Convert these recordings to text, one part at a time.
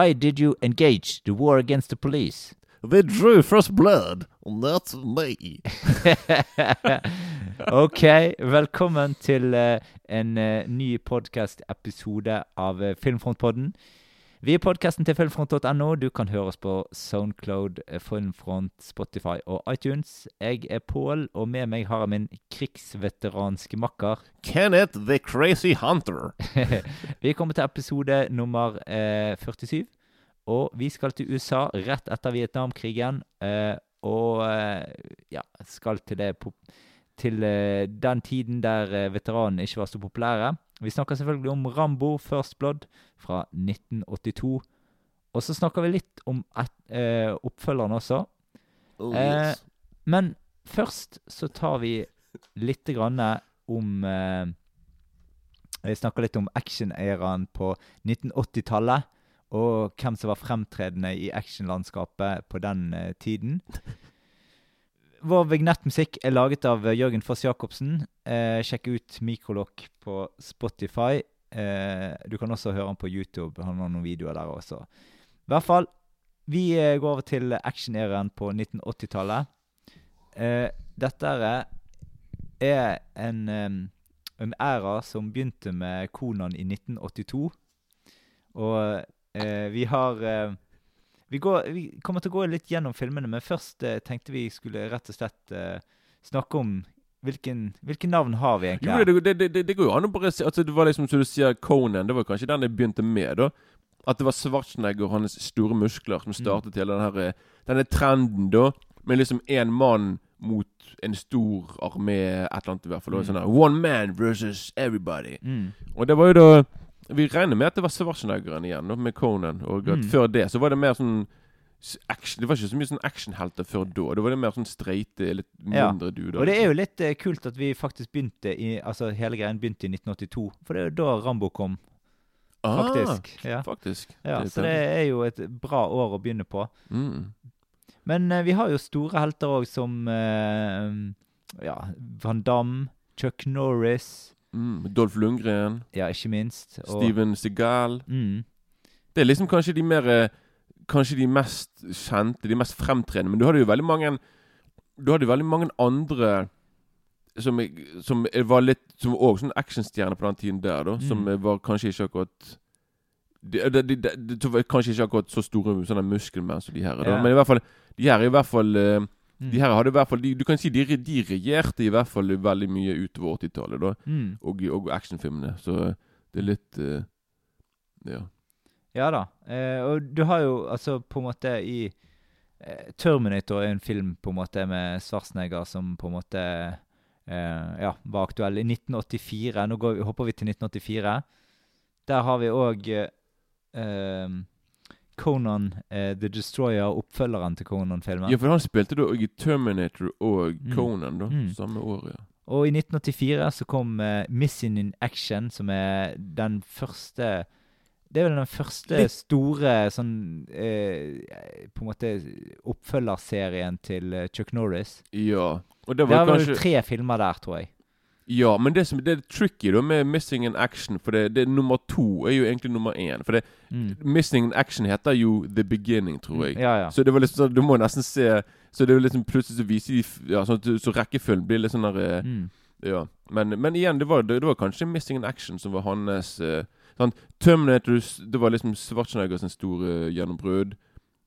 Why did you engage the war against the police? They drew first blood, not me. ok, velkommen til uh, en uh, ny podcast-episode av uh, Filmfrontpodden. Vi er podkasten til filmfront.no. Du kan høre oss på Soundcloud, eh, Filmfront, Spotify og iTunes. Jeg er Pål, og med meg har jeg min krigsveteranske makker. Kenneth the Crazy Hunter. vi kommer til episode nummer eh, 47. Og vi skal til USA rett etter Vietnamkrigen. Eh, og eh, ja, skal til det til eh, den tiden der eh, veteranene ikke var så populære. Vi snakker selvfølgelig om Rambo First Blood fra 1982. Og så snakker vi litt om et, eh, oppfølgeren også. Oh, yes. eh, men først så tar vi litt grann om eh, Vi snakker litt om action-æraen på 1980-tallet. Og hvem som var fremtredende i actionlandskapet på den eh, tiden. Vår vignettmusikk er laget av eh, Jørgen Foss Jacobsen. Eh, sjekk ut Mikrolokk på Spotify. Eh, du kan også høre han på YouTube. Han har noen videoer der også. I hvert fall, vi eh, går over til action-æraen på 1980-tallet. Eh, dette er en, en æra som begynte med Konan i 1982. Og eh, vi har vi, går, vi, kommer til å gå litt gjennom filmene, men først eh, tenkte vi skulle rett og slett eh, snakke om hvilken, hvilken, navn har vi egentlig? Jo, det, det, det, det, går jo an å bare si altså, Det var liksom som du sier, Conan. Det var kanskje den jeg begynte med. da At det var Schwarzenegger og hans store muskler som mm. startet mm. hele denne, eh, denne trenden, da. Med liksom én mann mot en stor armé, et eller annet i hvert fall. Mm. Sånn One man versus everybody. Mm. Og det var jo da vi regner med at det var Schwarzeneggeren igjen, med Conan. Og at mm. før det så var det mer sånn action, Det var ikke så mye sånn actionhelter før da. Det var det mer sånn streite, litt mindre ja. duder. Og det er jo litt uh, kult at vi faktisk begynte i Altså hele greien begynte i 1982. For det er jo da Rambo kom. Ah, faktisk. Ja. faktisk. Ja, det så det er jo et bra år å begynne på. Mm. Men uh, vi har jo store helter òg, som uh, ja, Van Damme, Chuck Norris Mm, Dolph Lundgren. Ja, ikke minst. Og... Steven Segal. Mm. Det er liksom kanskje de mer eh, Kanskje de mest kjente, de mest fremtredende. Men du hadde jo veldig mange Du hadde jo veldig mange andre som, som var litt Som òg sånn actionstjerner på den tiden der, da. Mm. Som var kanskje ikke akkurat de, de, de, de, Kanskje ikke akkurat så store sånne muskelmenn som de her. Da. Ja. Men i hvert fall de her er i hvert fall uh, Mm. De her hadde i hvert fall de, Du kan si de, de regjerte i hvert fall veldig mye utover 80-tallet, da. Mm. Og, og actionfilmene. Så det er litt uh, Ja. Ja da. Eh, og du har jo altså på en måte i eh, Terminator er en film på en måte med Schwarzenegger som på en måte eh, ja, var aktuell i 1984. Nå vi, hopper vi til 1984. Der har vi òg eh, Conan uh, The Destroyer, oppfølgeren til Conan-filmen. Ja, for han spilte da i Terminator og mm. Conan da, mm. samme år. ja. Og i 1984 så kom uh, Missing in Action, som er den første Det er vel den første Litt. store sånn uh, På en måte oppfølgerserien til Chuck Norris. Ja. Og det var, det var kanskje... vel tre filmer der, tror jeg. Ja, men det som det er tricky da med Missing in Action For det, det nummer to er jo egentlig nummer én. For det, mm. Missing in Action heter jo The Beginning, tror jeg. Ja, ja. Så det var liksom sånn Du må nesten se Så det er liksom plutselig så viser de ja, sånn, Så rekkefølgen blir litt sånn der eh, mm. Ja. Men, men, igjen, det var, det, var, kanskje Missing in Action som var hans uh, sånn, Terminator Det var liksom Schwarzeneggers store uh, gjennombrudd.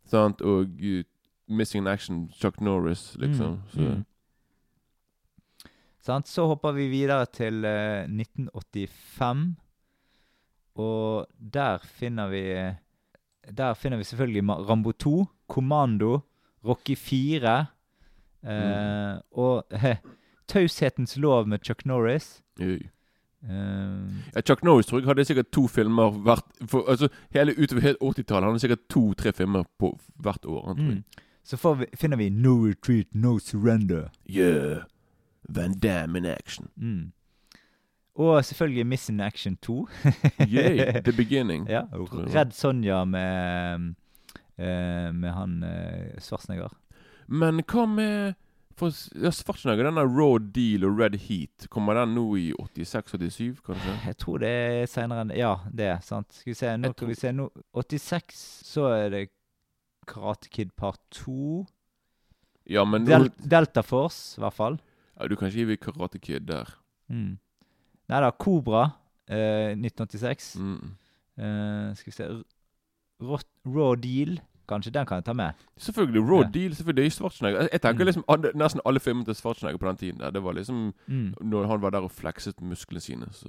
Sant? Og uh, Missing in Action Chuck Norris, liksom. Mm. Så mm. Sant? Så hopper vi videre til eh, 1985. Og der finner vi Der finner vi selvfølgelig Rambo 2, Kommando, Rocky 4 eh, mm. og eh, Taushetens lov med Chuck Norris. Uh. ja, Chuck Norris tror jeg hadde sikkert to filmer hvert for, altså, hele Utover 80-tallet hadde sikkert to-tre filmer på hvert år. Mm. Så vi, finner vi No Retreat, No Surrender. Yeah. Van Damme in action. Mm. Og selvfølgelig Miss in Action 2. Yay, The Beginning. Ja, Redd Sonja med, uh, med han Svartsneger. Men hva med For s- ja, Schwarzenegger, denne Raw Deal og Red Heat, kommer den nå i 86-87, kanskje? Jeg tror det er seinere enn Ja, det er sant. Skal vi se, nå skal vi se nå 86, så er det Karate Kid part 2. Ja, men Del Delta Force, i hvert fall. Ja, Du kan ikke gi Karate Kid der. Mm. Nei da, Kobra, eh, 1986. Mm. Eh, skal vi se R- Rot- Raw Deal, kanskje den kan jeg ta med. Selvfølgelig. Raw Ja. Deal. selvfølgelig, Det er Schwarzenegger. Jeg, jeg tenker Mm. liksom alle, Nesten alle filmene til Schwarzenegger på den tiden der, det var liksom Mm. Når han var der og flekset musklene sine, så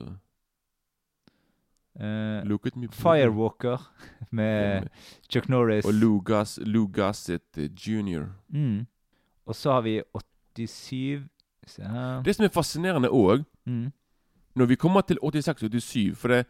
uh, Look at me. Firewalker med Chuck Norris. Og Lou, Gas, Lou Gossett eh, jr. Mm. Og så har vi 87 Se her. Det som er fascinerende òg, Mm. når vi kommer til 86-87 For det,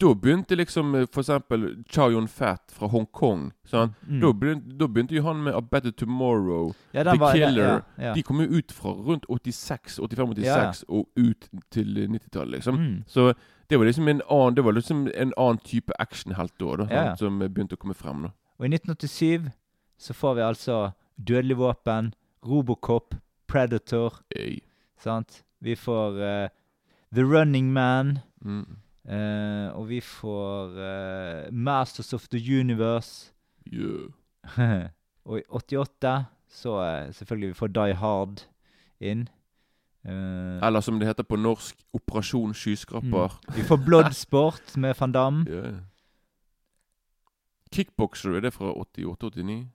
da begynte liksom f.eks. for eksempel Chow Yun-Fat fra Hongkong. Sant? Mm. Da, begynte, da begynte jo han med A Better Tomorrow. ja, The var, Killer. Ja, ja. De kom jo ut fra rundt 86, 85-86 Ja, ja. og ut til eh, 90-tallet, liksom. Mm. Så det var liksom en annen Det var liksom en annen type actionhelt da, da ja. som begynte å komme frem. da Og i 1987 så får vi altså Dødelig våpen, Robocop, Predator, Ey. sant? Vi får uh, The Running Man, Mm. Uh, og vi får uh, Masters of the Universe. Yeah. og i 88 så selvfølgelig vi får Die Hard inn. Eller som det heter på norsk, Operasjon skyskraper. vi får Bloodsport med Van Damme. Yeah. Kickboxer, er det fra 88-89?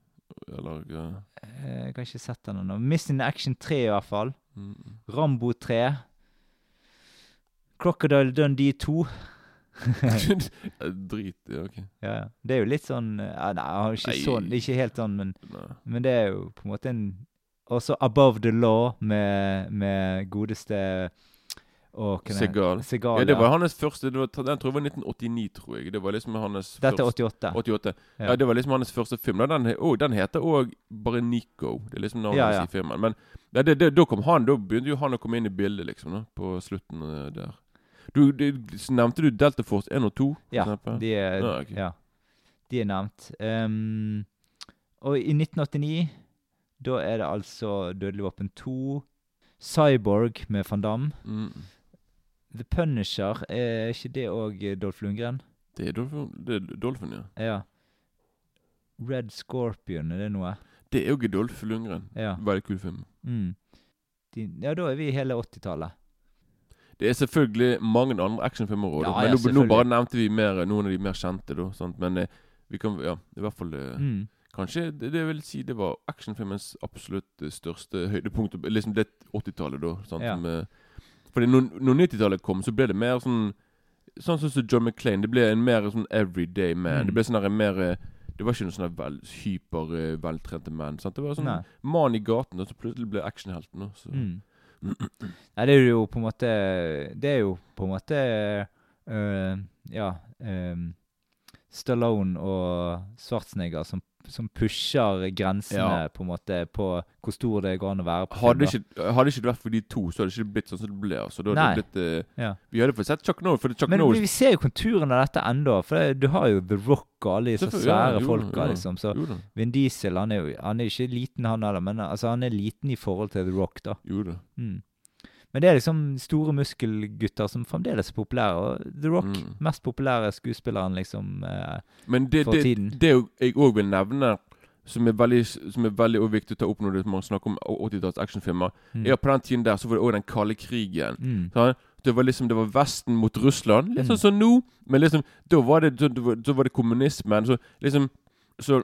Eller ja. Eh, Jeg har ikke sett den ennå. Missing Action 3 i hvert fall. Mm. Rambo 3. Crocodile Dundee 2. Drit ja, ok. Ja, ja. Det er jo litt sånn eh, ja, Nei, ikke Nei. sånn, ikke helt sånn, men, men det er jo på en måte en Også Above the Law med, med godeste Det? Segal. Segal. Ja, det var hans første det var, Den tror jeg var 1989, tror jeg. Det var liksom hans Dette er 88. 88. Ja. Ja. det var liksom hans første film. Da, Den, oh, den heter òg bare Nico. Det er liksom navnet Ja, ja. i filmen. Men ja, det, det, da kom han Da begynte jo han å komme inn i bildet, liksom. Da, på slutten eh, der. Du, det, nevnte du Delta Force 1 og 2? for Ja, de er, Ja, okay. ja, de er nevnt. Um, og i 1989, da er det altså Dødelig våpen 2, Cyborg med Van Damme. Mm. The Punisher, er ikke det òg Dolph Lundgren? Det er Dolph, det er Dolph ja. Ja. Red Scorpion, er det noe? Det er jo Dolph Lundgren. Ja. Veldig kul film. Mm. De, ja, da er vi i hele 80-tallet. Det er selvfølgelig mange andre actionfilmer òg, Ja, ja, men nå, nå bare nevnte vi mer, noen av de mer kjente. Da, sant? Men eh, vi kan Ja, i hvert fall eh, Mm. Kanskje det, det vil si det var actionfilmens absolutt eh, største høydepunkt. Liksom det 80-tallet, da. Sant? Ja. Fordi når, når 90-tallet kom, så ble det mer sånn Sånn som John McClain. Det ble en mer sånn everyday man. Mm. Det ble sånn mer eh, Det var ikke noen sånn vel, hyper eh, veltrente mann. Sant? Det var sånn Nei. mann i gaten, og så plutselig ble actionhelten. Mm. Nei, det er jo på en måte Det er jo på en måte øh, Ja ehm, Stallone og Schwarzenegger som, som pusher grensene Ja. på en måte på hvor stor det går an å være på Hadde film. ikke, hadde ikke det vært for de to, så hadde det ikke blitt sånn som det ble. Altså. Det hadde det blitt, uh. Ja. vi hadde fått sett Chuck Norris. Chuck Men Norris vi ser jo konturene av dette ennå. For du har jo The Rock og alle disse svære ja, folka, liksom. Så Jo. Vin Diesel han er jo han er ikke liten, han heller, men altså, han er liten i forhold til The Rock, da. Jo da. Mm. Men det er liksom store muskelgutter som fremdeles er populære. Og The Rock, Mm. mest populære skuespilleren liksom eh, Men det, For det, tiden. det jeg òg vil nevne, som er veldig, som er veldig viktig å ta opp når man snakker om 80-talls actionfilmer, mm. er at på den tiden der så var det òg den kalde krigen. Mm. Sånn? Det var liksom, det var Vesten mot Russland, litt Mm. sånn som nå. Men liksom, da var det, da, var det kommunismen. Så liksom Så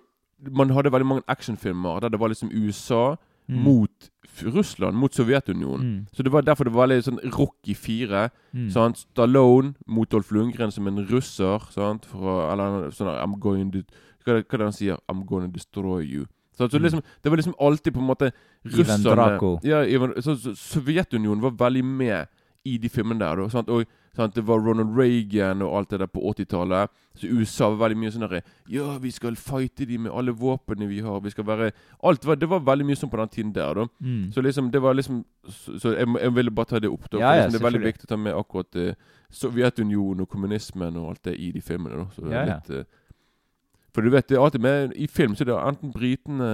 man hadde veldig mange actionfilmer der det var liksom USA Mm. mot Russland, mot Sovjetunionen. Mm. Så det var derfor det var litt sånn Rocky 4. Mm. Sant? Stallone mot Dolph Lundgren som en russer. Sant? For, eller sånn I'm going to Hva er det han sier? I'm going to destroy you. Så, så Mm. liksom, Det var liksom alltid på en måte Draco. Ja, Sovjetunionen var veldig med i de filmene der. Da, sant? Og sant? Det var Ronald Reagan og alt det der på 80-tallet. Så USA var veldig mye sånn derre Ja, vi skal fighte de med alle våpnene vi har. Vi skal være Alt var, Det var veldig mye sånn på den tiden der. da Mm. så liksom, det var liksom Så, så jeg, jeg ville bare ta det opp. Da, Ja, ja, liksom, det er veldig viktig å ta med akkurat uh, Sovjetunionen og kommunismen og alt det i de filmene. Da. Så det er Ja, litt, uh, for du vet, det er alltid med I film så er det enten britene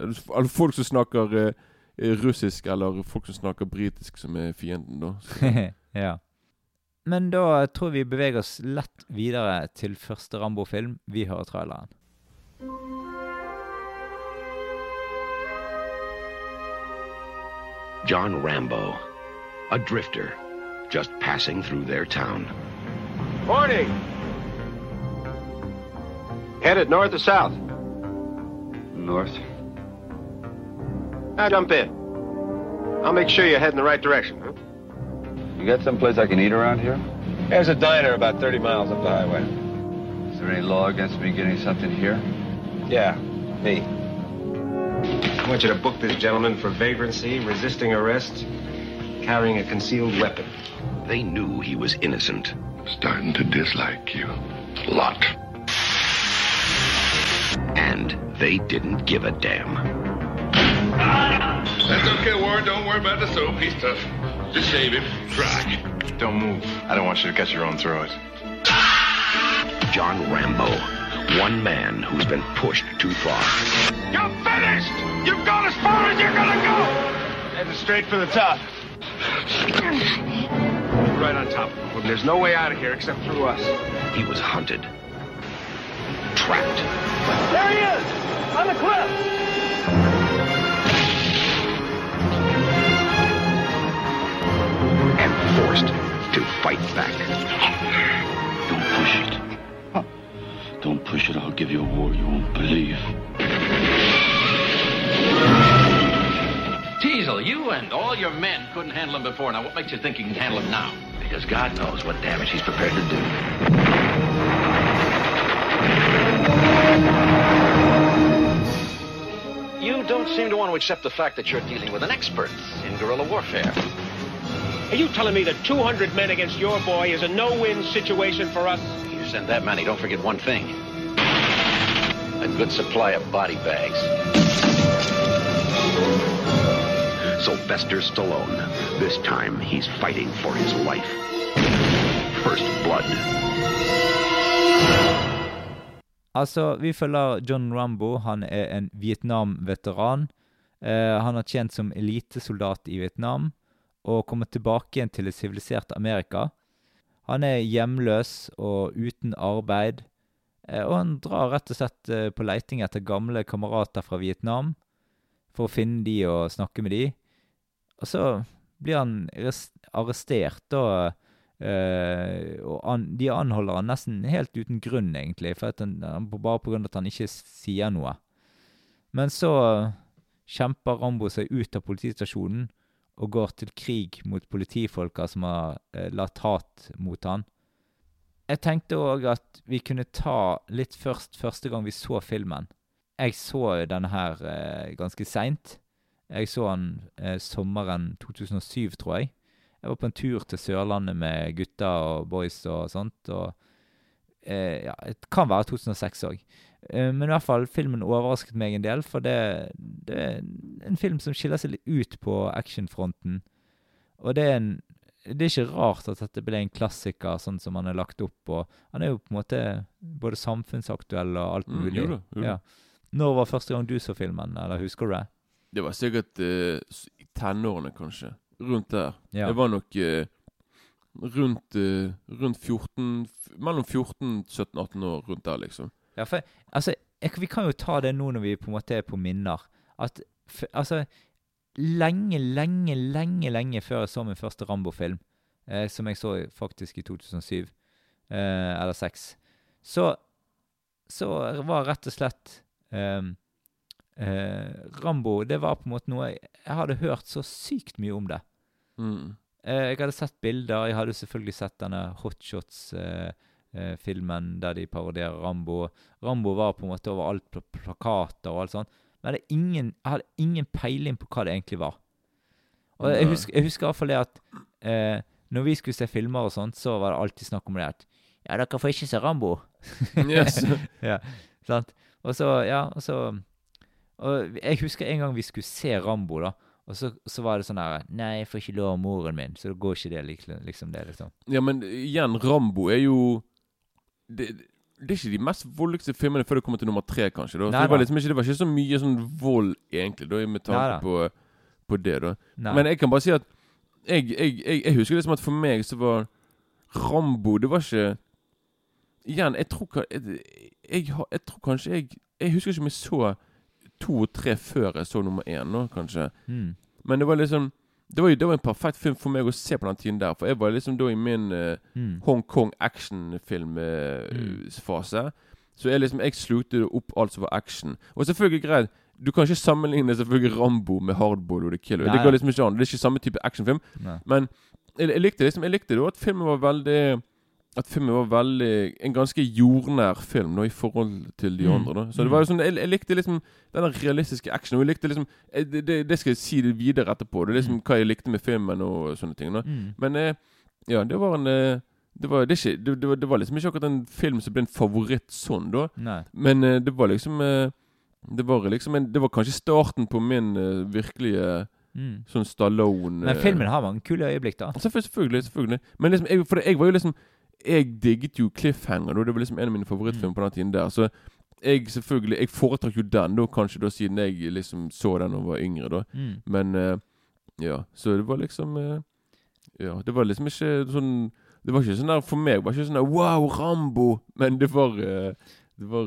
Eller folk som snakker eh, eh, russisk eller folk som snakker britisk, som er fienden, da. Ja. Men da tror jeg vi beveger oss lett videre til første Rambo-film. Vi hører traileren. John Rambo, a drifter, just passing through their town. Morning. Headed north or south? North. Now jump in. I'll make sure you head in the right direction. Huh? You got someplace I can eat around here? There's a diner about 30 miles up the highway. Is there any law against me getting something here? Yeah, me. I want you to book this gentleman for vagrancy, resisting arrest, carrying a concealed weapon. They knew he was innocent. Starting to dislike you. A lot. And they didn't give a damn. That's okay, Warren. Don't worry about the soap. He's tough. Just shave him. Try. Don't move. I don't want you to cut your own throat. John Rambo, one man who's been pushed too far. You're finished! You've gone as far as you're gonna go! Heading straight for the top. Right on top of him. There's no way out of here except through us. He was hunted. Trapped. There he is! On the cliff! Forced to fight back. Don't push it. Don't push it. I'll give you a war you won't believe. Teasel, you and all your men couldn't handle him before. Now, what makes you think you can handle him now? Because God knows what damage he's prepared to do. You don't seem to want to accept the fact that you're dealing with an expert in guerrilla warfare. Are you telling me that 200 men against your boy is a no-win situation for us? You send that many, don't forget one thing. A good supply of body bags. Sylvester Stallone. This time he's fighting for his life. First blood. Altså, vi følger John Rambo. Han er en Vietnam-veteran. Eh, han har tjent som elitesoldat i Vietnam og kommer tilbake igjen til det siviliserte Amerika. Han er hjemløs og uten arbeid, eh, og han drar rett og slett eh, på leiting etter gamle kamerater fra Vietnam for å finne de og snakke med de. Og så blir han arrestert, eh, og de anholder han nesten helt uten grunn, egentlig, for han, bare av at han ikke sier noe. Men så kjemper Rambo seg ut av politistasjonen og går til krig mot politifolka som har eh, latt hat mot han. Jeg tenkte òg at vi kunne ta litt først første gang vi så filmen. Jeg så denne her eh, ganske seint. Jeg så den eh, sommeren 2007, tror jeg. Jeg var på en tur til Sørlandet med gutta og boys og sånt. og eh, ja, Det kan være 2006 òg. Eh, men i hvert fall, filmen overrasket meg en del, for det, det er en film som skiller seg litt ut på actionfronten. Og det er, en, det er ikke rart at dette ble en klassiker, sånn som han er lagt opp. Og han er jo på en måte både samfunnsaktuell og alt Mm, mulig. da, jo. Ja. Når var første gang du så filmen, eller husker du det? Det var sikkert uh, i tenårene, kanskje. Rundt der. Ja. Det var nok uh, rundt, uh, rundt 14 f- Mellom 14, 17, 18 år. Rundt der, liksom. Ja, for altså, jeg, vi kan jo ta det nå når vi på en måte er på minner. At for, altså Lenge, lenge, lenge lenge før jeg så min første Rambo-film, eh, som jeg så faktisk i 2007, eh, eller 2006, så, så var rett og slett ehm, eh, Rambo Det var på en måte noe jeg, jeg hadde hørt så sykt mye om det. Mm. Eh, jeg hadde sett bilder. Jeg hadde selvfølgelig sett denne Hotshots-filmen der de parodierer Rambo. Rambo var på en måte overalt på plakater og alt sånt. Men jeg, hadde ingen, jeg hadde ingen peiling på hva det egentlig var. Og jeg husker, jeg husker i hvert fall det at eh, når vi skulle se filmer og sånt, så var det alltid snakk om det at Ja, dere får ikke se Rambo. Yes. ja, sant? Og så, ja, og så Og jeg husker en gang vi skulle se Rambo, da. Og så, så var det sånn her Nei, jeg får ikke lov av moren min, så da går ikke det liksom det, liksom. Ja, men igjen, Rambo er jo Det, det er ikke de mest voldeligste filmene før det kommer til nummer tre, kanskje. Da. Nei det, var liksom ikke, det var ikke så mye sånn vold, egentlig, da, med tanke på, på det, da. Nei. Men jeg kan bare si at jeg, jeg, jeg, jeg husker liksom at for meg så var Rambo Det var ikke Igjen, jeg tror, jeg tror kanskje jeg Jeg husker ikke om jeg så to og tre før jeg så nummer én, nå, kanskje. Mm. Men det var liksom det var, jo, det var en perfekt film for meg å se på den tiden der. For jeg var liksom da i min uh, Mm. Hongkong actionfilmfase. Så jeg liksom Jeg slukte opp alt som var action. Og selvfølgelig greit Du kan ikke sammenligne selvfølgelig Rambo med Hardball og The Killer. Nei. Det går liksom ikke an. Det er ikke samme type actionfilm. Men jeg, jeg likte liksom Jeg likte det at filmen var veldig At filmen var veldig En ganske jordnær film nå, i forhold til de Mm. andre. da Så det var jo sånn Jeg, jeg likte liksom den realistiske actionen. Jeg likte liksom jeg, det, det, skal jeg si det videre etterpå. Det er liksom hva jeg likte med filmen og sånne ting. da Mm. Men eh, ja, det var en eh, det var, det, ikke, det, var, det var liksom ikke akkurat en film som ble en favoritt sånn, da. Nei. Men eh, det var liksom eh, Det var liksom en, Det var kanskje starten på min eh, virkelige Mm. sånn Stallone Men eh, filmen har mange kule øyeblikk, da. Selvfølgelig. selvfølgelig. Men liksom, jeg, for jeg var jo liksom Jeg digget jo Cliffhanger. Da. Det var liksom en av mine favorittfilmer Mm. på den tiden der. Så jeg selvfølgelig Jeg foretrakk jo den, da, kanskje da siden jeg liksom så den da jeg var yngre. da Mm. Men uh, ja, så det var liksom uh, Ja, det var liksom ikke sånn Det var ikke sånn der for meg. Det var ikke sånn der Wow, Rambo! Men det var uh, Det var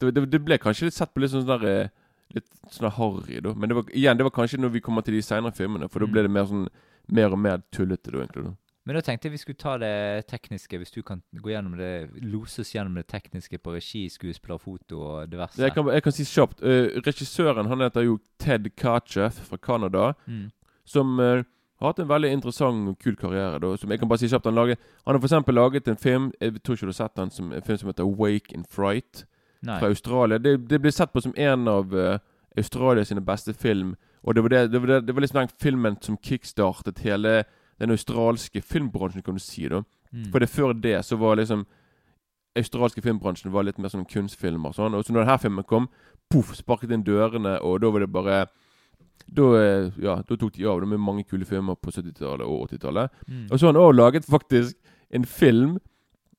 det, det, ble kanskje litt sett på litt sånn der Litt sånn harry, da. Men det var igjen, det var kanskje når vi kommer til de senere filmene, for da Mm. ble det mer sånn Mer og mer tullete, da, egentlig. da Men da tenkte jeg vi skulle ta det tekniske, hvis du kan gå gjennom det, lose oss gjennom det tekniske på regi, skuespiller, foto og diverse. Jeg kan, jeg kan si kjapt. Uh, regissøren han heter jo Ted Kachef fra Canada. Mm. Som uh, har hatt en veldig interessant og kul karriere. Da, som jeg kan bare si kjapt Han, lager han har eksempel laget en film Jeg tror ikke du har sett den som En film som heter Wake in Fright. Nei. Fra Australia. Det, det blir sett på som en av uh, Australia sine beste film. Og det var, det, det, var det, det var liksom den filmen som kickstartet hele den australske filmbransjen, kan du si. da Mm. For det før det så var liksom australske filmbransjen var litt mer sånn kunstfilmer. Sånn. Og så når denne filmen kom, poff, sparket inn dørene, og da var det bare Da, eh, ja, da tok de av det med mange kule filmer på 70-tallet og 80-tallet. Mm. Og så har han òg laget faktisk en film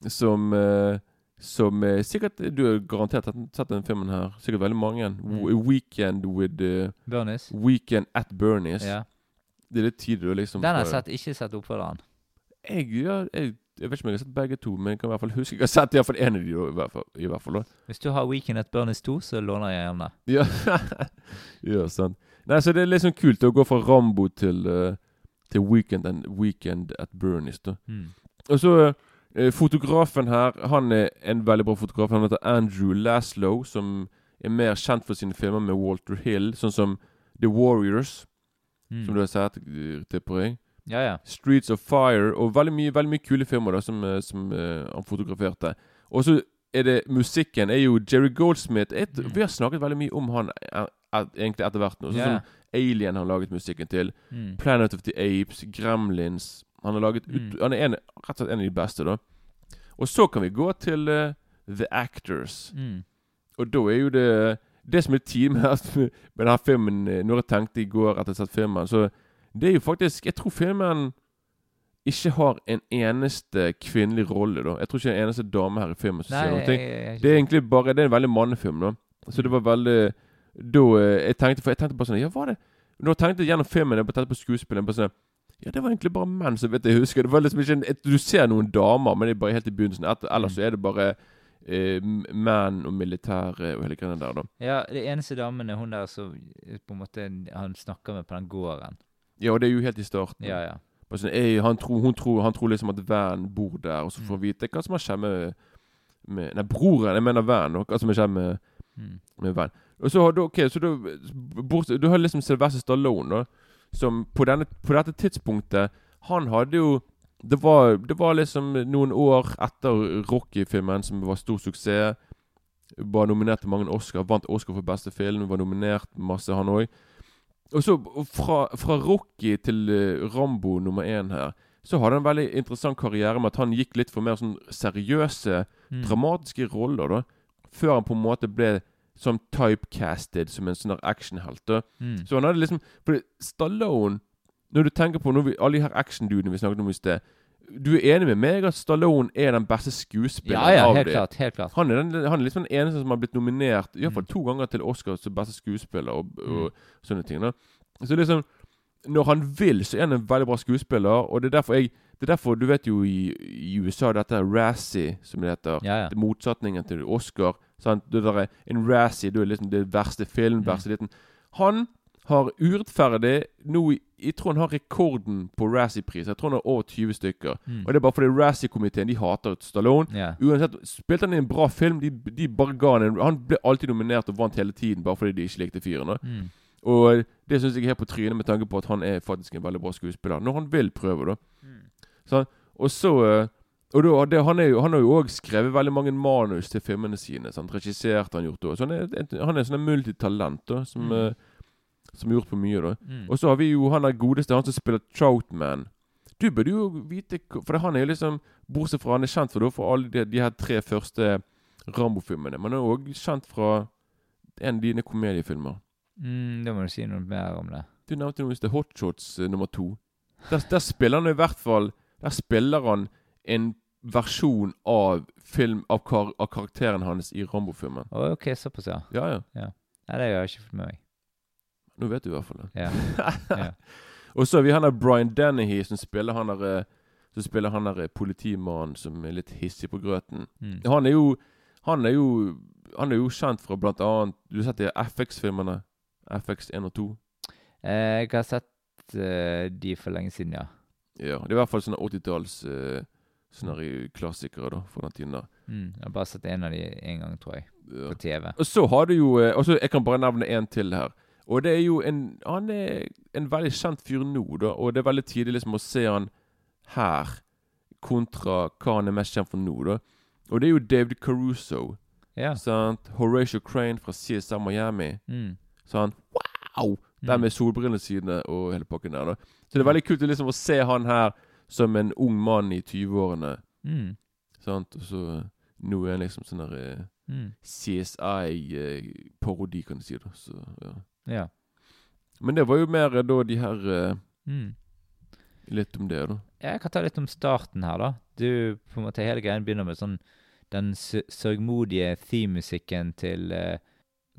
som eh, Som eh, sikkert Du har garantert sett- den filmen her. Sikkert veldig mange. Mm. Weekend with uh. Weekend at Bernies. Ja. Det er litt tidlig å liksom Den har jeg sett, ikke sett oppfølgeren. jeg, ja, jeg, jeg vet ikke om jeg har sett begge to, men jeg kan i hvert fall huske Jeg har sett i hvert fall én av de, i hvert fall. I hvert fall da. Hvis du har Weekend at Bernies 2, så låner jeg gjerne. Ja, ja sant. Nei, så det er liksom kult å gå fra Rambo til, uh, til Weekend, and, weekend at Bernies. da. Mm. Og så uh, fotografen her, han er en veldig bra fotograf. Han heter Andrew Laslow, som er mer kjent for sine filmer med Walter Hill, sånn som The Warriors, Mm. som du har sett, til tipper jeg. Ja, ja. Streets of Fire, og veldig mye, veldig mye kule filmer da som, eh, som uh, han fotograferte. Og så er det musikken er jo Jerry Goldsmith. Et, Mm. Vi har snakket veldig mye om han eh, eh, egentlig etter hvert. Sånn yeah. som Alien har laget musikken til. Mm. Planet of the Apes, Gremlins Han har laget ut, Mm. Han er en, rett og slett en av de beste, da. Og så kan vi gå til uh, The Actors. Mm. Og da er jo det Det som er tid med, denne filmen eh, Når jeg tenkte i går etter å ha sett filmen, så det er jo faktisk Jeg tror filmen ikke har en eneste kvinnelig rolle, da. Jeg tror ikke det er en eneste dame her i filmen som Nei, sier noe. jeg, Det er egentlig bare Det er en veldig mannefilm, da. Så det var veldig Da eh, Jeg tenkte For jeg tenkte bare sånn Ja, var det Når jeg tenkte gjennom filmen, jeg tenkte på skuespillet, bare sånn ja, det var egentlig bare menn, som vet jeg husker. Det var liksom ikke en, Du ser noen damer, men det er bare helt i begynnelsen. Et, ellers så er det bare menn og militære og hele greia der, da. ja, det eneste damen er hun der som eh, på en måte han snakker med på den gården. Ja, og det er jo helt i starten. Ja, ja. Sånn, «Ei, han, tror, hun tror, han tror liksom at Van bor der, og så får han vite hva som har skjedd med, med Nei, broren. Jeg mener Van. og Hva som har skjedd med, Mm. med Van. Og så har du ok, så du, bort, du har liksom Sylvester Stallone, da, som på, denne, på dette tidspunktet Han hadde jo det var, det var liksom noen år etter Rocky-filmen, som var stor suksess. Var nominert til mange Oscar. Vant Oscar for beste film. Var nominert masse, han òg. Og så fra, fra Rocky til eh, Rambo nummer én her, så hadde han en veldig interessant karriere med at han gikk litt for mer sånn seriøse, Mm. dramatiske roller, da. Før han på en måte ble sånn typecasted som en sånn actionhelt. Mm. Så han hadde liksom For Stallone Når du tenker på vi, alle de her actiondudene vi snakket om i sted Du er enig med meg at Stallone er den beste skuespilleren Ja, ja, av helt dem? klart. helt klart. Han er, den, han er liksom den eneste som har blitt nominert i hvert fall Mm. to ganger til Oscar som beste skuespiller og, og sånne ting. da Så liksom Når han vil, så er han en veldig bra skuespiller. Og det er derfor jeg Det er derfor, du vet jo i, i USA dette er Razzie, som det heter. Ja, ja. Det motsetningen til Oscar. Sant? Det der er en Razzie, du er liksom det verste film, Mm. verste liten. Han har urettferdig nå i- Jeg tror han har rekorden på Razzie-pris. Jeg tror han har over 20 stykker. Mm. Og det er bare fordi Razzie-komiteen de hater Stallone. Yeah. Uansett, spilte han i en bra film, de, de bare ga han en Han ble alltid nominert og vant hele tiden, bare fordi de ikke likte fyren. Mm. Og det syns jeg er på trynet, med tanke på at han er faktisk en veldig bra skuespiller. Når han vil prøve, da. Så, og så eh, og da, det, han, jo, han har jo òg skrevet veldig mange manus til filmene sine. Sant? Regissert har han gjort òg. Så han er, han er sånn en multitalent da, som, Mm. Som har gjort på mye. da Mm. Og så har vi jo han der godeste, han som spiller Troutman. Du burde jo vite For han er jo liksom Bortsett fra han er kjent for, da, for alle de, de her tre første Rambo-filmene. Men han er òg kjent fra en av dine komediefilmer. Mm, da må du si noe mer om det. Du nevnte noe i sted Hotshots uh, nummer to. Der, der spiller han i hvert fall Der spiller han en versjon av film av, kar, av karakteren hans i Rambo-filmen. Oh, ok, såpass, ja. Ja, ja. Nei, det har jeg ikke fått med meg. Nå vet du i hvert fall det. Ja. Ja. Og så har vi han der Brian Dennehy som spiller han der Så Som spiller han der eh, politimannen som er litt hissig på grøten. Mm. Han er jo Han er jo Han er jo kjent fra blant annet Du har sett de FX-filmene? FX1 og 2? Eh, jeg har sett uh, de for lenge siden, ja. Ja. Det er i hvert fall sånne 80-talls uh, Sånne klassikere da fra den tiden der. Mm. Jeg har bare sett en av de en gang, tror jeg. Ja. På TV. Og så har du jo uh, og så Jeg kan bare nevne en til her. Og det er jo en Han er en veldig kjent fyr nå, da. Og det er veldig tidlig liksom å se han her kontra hva han er mest kjent for nå, da. Og det er jo David Caruso. Ja. Sant? Horatio Crane fra CSI Miami. Mm. Sånn Wow! Den Mm. med solbrillene og hele pakken der. da Så det er veldig kult liksom å se han her som en ung mann i 20-årene. Mm. Sant? Og så eh, nå er han liksom sånn der eh, Mm. CSI-parodi, kan du si. da Så, ja. Ja. Men det var jo mer eh, da de her eh, Mm. Litt om det, da. Jeg kan ta litt om starten her, da. Du, på en måte, Hele greien begynner med sånn den sørgmodige theme-musikken til, eh,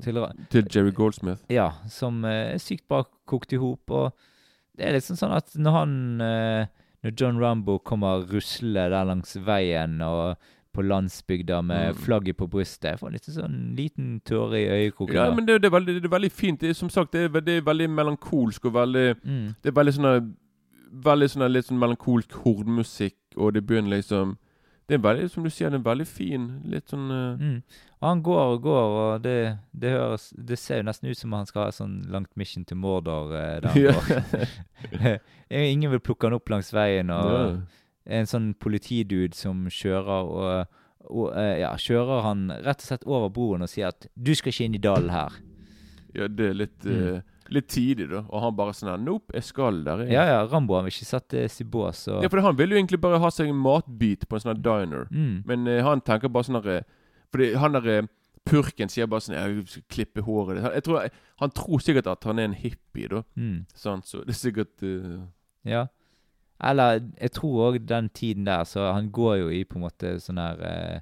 til Til Jerry Goldsmith. Ja, som eh, er sykt bra kokt i hop. Og det er liksom sånn at når han eh, Når John Rambo kommer ruslende der langs veien og på landsbygda med Mm. flagget på brystet Jeg får litt sånn liten tåre i øyekroken. Ja, men det, det, er veldig, det er veldig fint. Det er, som sagt, det er, det er veldig melankolsk og veldig mm. Det er veldig sånn Veldig sånn litt sånn melankolsk hornmusikk, og det begynner liksom Det er veldig, som du sier, det er veldig fin. Litt sånn uh... Mm. Han går og går, og det, det høres Det ser jo nesten ut som han skal ha sånn langt mission til Mordor Uh, der han går. Ingen vil plukke han opp langs veien, og ja. En sånn politidude som kjører og, og eh, ja, kjører han rett og slett over broen og sier at 'du skal ikke inn i dalen her'. ja, det er litt Mm. uh, Litt tidlig, da. Og han bare sånn her Nope, jeg skal der. Jeg. Ja ja, Rambo han vil ikke settes i bås. Og, Ja, for han ville jo egentlig bare ha seg en matbit på en sånn diner. mm, Men uh, han tenker bare sånn her eh, Fordi han der eh, purken sier bare sånn Jeg skal klippe håret ditt. Tror, han tror sikkert at han er en hippie, da. mm, Sant? Så det er sikkert uh... ja. Eller jeg tror òg den tiden der, så han går jo i på en måte sånn her eh,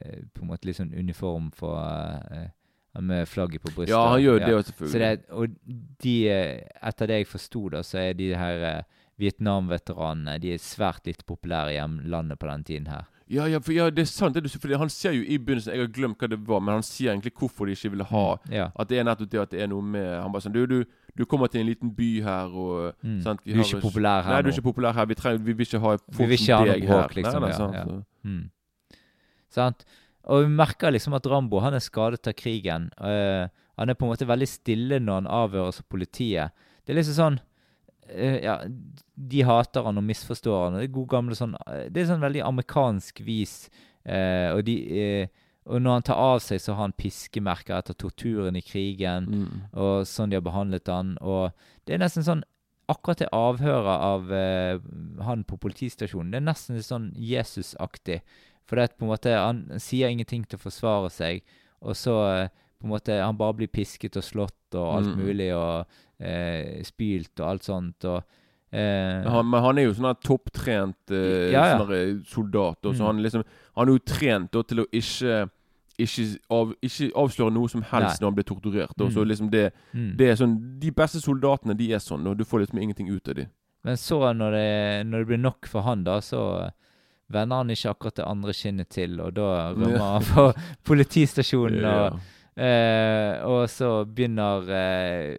eh, På en måte litt sånn uniform for eh, Med flagget på brystet. Ja, han gjør Ja. det. Så selvfølgelig. det, og de, eh, etter det jeg forsto, da, så er de her eh, Vietnam-veteranene De er svært litt populære i hjemlandet på den tiden her. Ja, ja, for, ja, det er sant. Det du, sier, han sier jo i begynnelsen Jeg har glemt hva det var, men han sier egentlig hvorfor de ikke ville ha Ja. At det er nettopp det at det er noe med Han bare sånn Du, du, du kommer til en liten by her, og Mm. sant, vi Du er ikke populær her Nei, du er nå. ikke populær her. Vi, trenger, vi vil ikke ha folk Vi som deg bråk, her. liksom, Nei, nei, ja, sant, ja. så- Mm. Sant? Og vi merker liksom at Rambo han er skadet av krigen. Uh, han er på en måte veldig stille når han avhøres av politiet. Det er liksom sånn Ja, de hater han og misforstår han. og Det er god gamle sånn eh, Det er sånn veldig amerikansk vis. eh, og de eh, Og når han tar av seg, så har han piskemerker etter torturen i krigen. Mm. Og sånn de har behandlet han. Og det er nesten sånn Akkurat det avhøret av eh, han på politistasjonen, det er nesten litt sånn Jesus-aktig. For det er på en måte han sier ingenting til å forsvare seg, og så eh, på en måte han bare blir pisket og slått og alt Mm. mulig, og eh, spylt og alt sånt. og eh, Han, men han er jo sånn her topptrent eh, Ja, ja. sånn eh, soldat. Og så Mm. han liksom Han er jo trent da, til å ikke ikke, av, ikke avsløre noe som helst Nei. når han blir torturert. Og så Mm. liksom det, Mm. det er sånn De beste soldatene, de er sånn, og du får liksom ingenting ut av dem. Men så, når det, når det blir nok for han, da, så vender han ikke akkurat det andre kinnet til, og da rømmer han fra politistasjonen. Og Eh, og så begynner eh,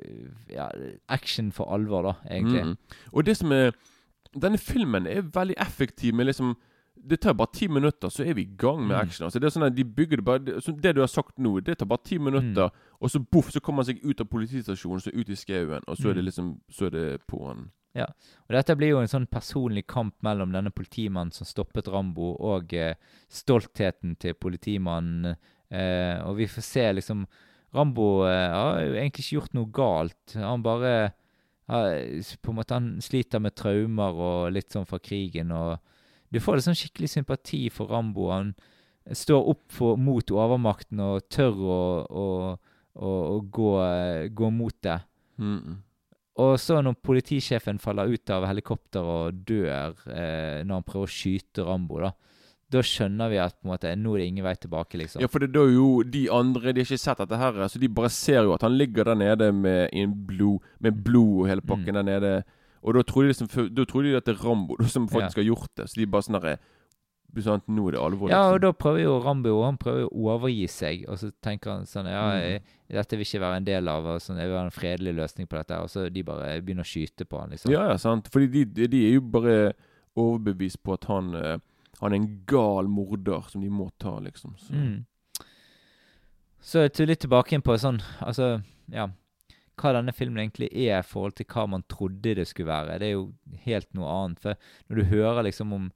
ja, action for alvor, da, egentlig. Mm. Og det som er Denne filmen er veldig effektiv med liksom Det tar bare ti minutter, så er vi i gang med Mm. action. Altså det er sånn at de bygger det bare det, du har sagt nå, det tar bare ti minutter, Mm. og så boff, så kommer han seg ut av politistasjonen, så ut i skauen, og så er det Mm. liksom Så er det på han. Og dette blir jo en sånn personlig kamp mellom denne politimannen som stoppet Rambo, og eh, stoltheten til politimannen. Eh, og vi får se liksom Rambo eh, har jo egentlig ikke gjort noe galt. Han bare har, på en måte Han sliter med traumer og litt sånn fra krigen. og Du får liksom skikkelig sympati for Rambo. Han står opp for, mot overmakten og tør å, å, å, å gå, eh, gå mot det. Mm. Og så når politisjefen faller ut av helikopteret og dør eh, når han prøver å skyte Rambo, da, da skjønner vi at på en måte, nå er det ingen vei tilbake, liksom. Ja, for det er jo de andre De har ikke sett dette her, så de bare ser jo at han ligger der nede med, blod, med blod og hele pakken Mm. der nede. Og da tror de liksom Da tror de at det er Rambo som faktisk har gjort det. Så de bare sånn herre sant, at Nå er det alvor. Ja, og liksom. da prøver jo Rambo han prøver jo å overgi seg, og så tenker han sånn Ja, Mm. jeg, dette vil ikke være en del av og sånn, Jeg vil ha en fredelig løsning på dette. Og så de bare begynner å skyte på han, liksom. Ja, ja, sant. Fordi de, de, de er jo bare overbevist på at han eh, Han er en gal morder som de må ta, liksom. Så. Mm. Så jeg tok litt tilbake inn på sånn Altså, ja Hva denne filmen egentlig er i forhold til hva man trodde det skulle være. Det er jo helt noe annet. For når du hører liksom om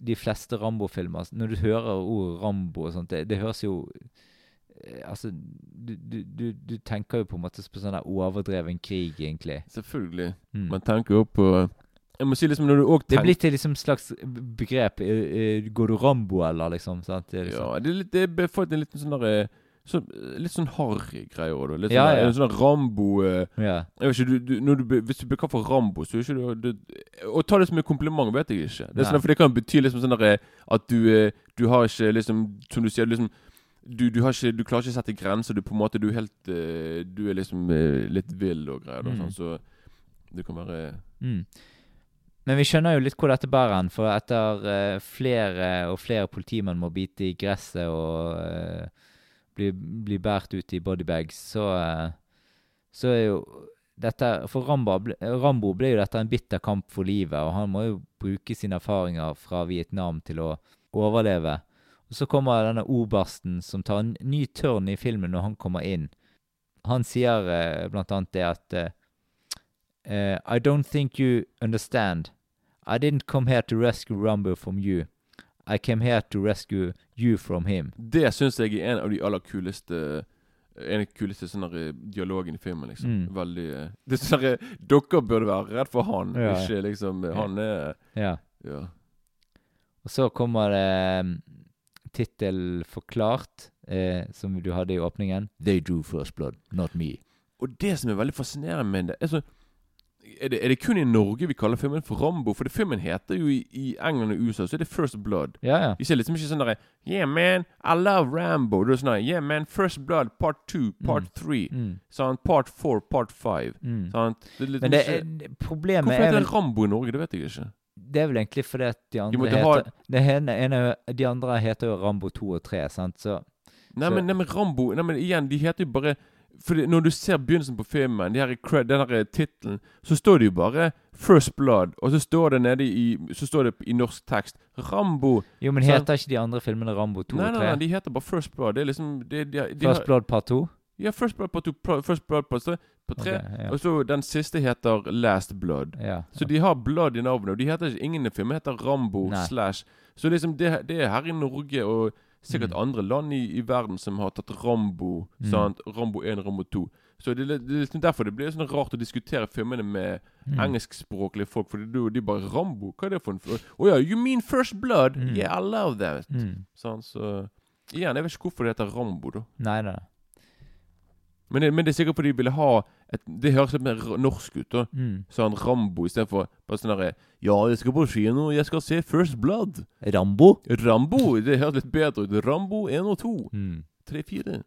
de fleste Rambo-filmer Når du hører ordet Rambo og sånt, det, det høres jo eh, Altså, du, du, du, du tenker jo på en måte på sånn der overdreven krig, egentlig. Selvfølgelig. Mm. Man tenker jo på Jeg må si liksom når du òg Det er blitt et liksom slags begrep. eh, eh, Går du Rambo, eller, liksom? Sant? Det er liksom. Ja, det er, litt, det er fått en liten sånn derre så, Litt sånn harry greier òg, da. Litt Ja, sånn, ja. Sånn Rambo uh, Ja. Ikke, du, du, når du, Hvis du blir kalt for Rambo, så er ikke du, du Å ta det som en kompliment, vet jeg ikke. Det sånn, for det kan bety liksom sånn der, at du, eh, du har ikke liksom Som du sier, liksom du, du, har ikke, du klarer ikke å sette grenser. Du på en måte Du er helt eh, Du er liksom eh, litt vill og greier. Mm. sånn, så det kan være Mm. Men vi skjønner jo litt hvor dette bærer hen, for etter eh, flere og flere politimenn må bite i gresset og eh, bli, bli båret ut i bodybags, så, eh, så er jo dette For Rambo, Rambo ble jo dette en bitter kamp for livet, og han må jo bruke sine erfaringer fra Vietnam til å overleve. Og så kommer denne obersten som tar en ny tørn i filmen når han kommer inn. Han sier blant annet det at I don't think you understand. I didn't come here to rescue Rumbo from you. I came here to rescue you from him. Det syns jeg er en av de aller kuleste En av de kuleste sånne der, dialogene i filmen. liksom Mm. Veldig eh, Det sånn der, Dere burde være redd for han, Ja. ikke liksom eh, Han er Ja. Ja. Og så kommer det um, tittel forklart, eh, som du hadde i åpningen. They drew first blood, not me. Og det som er veldig fascinerende med det er, så, er, det, er det kun i Norge vi kaller filmen for Rambo? For det, filmen heter jo i, i England og USA så er det First Blood. Ja, ja. De ser liksom ikke sånn derre Yeah, man, I love Rambo. Det er sånn Yeah, man, First Blood, part two, part Mm. three. Mm. Sant? Part four, part five. Mm. Sant? Det litt Men det, er- problemet Hvorfor er heter det Rambo i Norge? Det vet jeg ikke. Det er vel egentlig fordi at de andre ha- heter det ene, ene, De andre heter jo Rambo 2 og 3, sant, så Nei, Så- men, nei, men Rambo nei, men igjen, de heter jo bare For Når du ser begynnelsen på filmen, de her den her tittelen, så står det jo bare 'First Blood', og så står det nede i Så står det i norsk tekst 'Rambo'. Jo, men heter ikke de andre filmene Rambo 2 Nei, og nei, 3? nei, de heter bare 'First Blood'. Det er liksom de, de, de First har, Blood Part 2? Ja, 'First Blood' Part 2, 'First Blood' Part 3. Okay, ja. og så den siste heter 'Last Blood'. Ja. Så de har blood i navnet, og de heter ikke ingen i filmen heter Rambo Nei. slash Så liksom det, det er her i Norge og sikkert Mm. andre land i, i verden som har tatt Rambo. Mm. Sant? Rambo 1, Rambo 2. Så det, litt- det er liksom derfor det blir sånn rart å diskutere filmene med Mm. engelskspråklige folk. For de, de bare 'Rambo? Hva er det for en Å oh, ja, you mean First Blood? Mm. Yeah, I love that. Sånn, så Igjen, jeg vet ikke hvorfor det heter Rambo, da. Nei, nei. Men det, men det er sikkert fordi de ville ha et, Det høres litt mer norsk ut, da. Mm. Så han Rambo istedenfor bare sånn herre Ja, jeg skal på kino, jeg skal se First Blood. Rambo? Rambo! Det høres litt bedre ut. Rambo 1 og 2. Mm. 3, 4.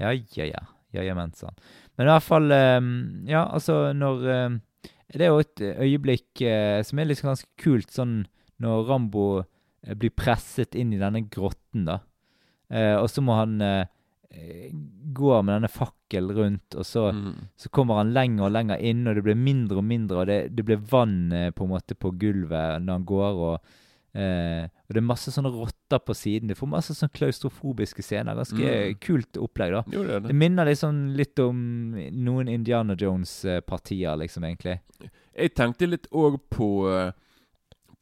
Ja, ja, ja. Ja, ja, mensan. Men i hvert fall ehm, Ja, altså, når ehm, Det er jo et øyeblikk eh, som er litt ganske kult, sånn når Rambo eh, blir presset inn i denne grotten, da. Eh, og så må han eh, med denne fakkelen rundt, og så, Mm. så kommer han lenger og lenger inn, og det blir mindre og mindre, og det, det blir vann eh, på en måte på gulvet når han går, og Eh, og det er masse sånne rotter på siden. Du får masse sånne klaustrofobiske scener. Ganske Mm. kult opplegg, da. Jo, det Det det. minner liksom litt om noen Indiana Jones-partier, liksom, egentlig. Jeg tenkte litt òg på eh,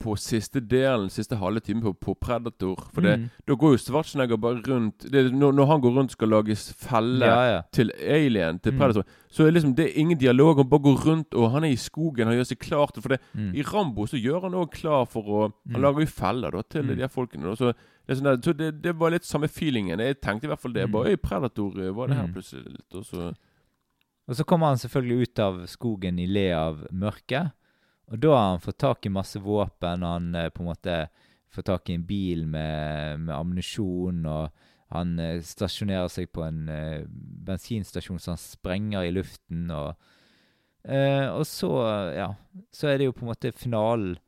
På siste delen, siste halve time på, på Predator. For det, Mm. da går jo Schwarzenegger bare rundt det, når, når han går rundt skal lage felle Ja, ja. til Alien, til Mm. Predator, så er liksom det er ingen dialog. Han bare går rundt, og han er i skogen. Han gjør seg klar til For det, Mm. i Rambo så gjør han òg klar for å Han Mm. lager jo feller da til Mm. de her folkene. Da. Så, det, sånn der, så det, det var litt samme feelingen. Jeg tenkte i hvert fall det. Mm. Bare i Predator eh, var det her Mm. plutselig litt. Og så Og så kommer han selvfølgelig ut av skogen i le av mørket. Og da har han fått tak i masse våpen, han eh, på en måte får tak i en bil med, med ammunisjon, og han eh, stasjonerer seg på en eh, bensinstasjon så han sprenger i luften, og eh, Og så, ja Så er det jo på en måte finalen,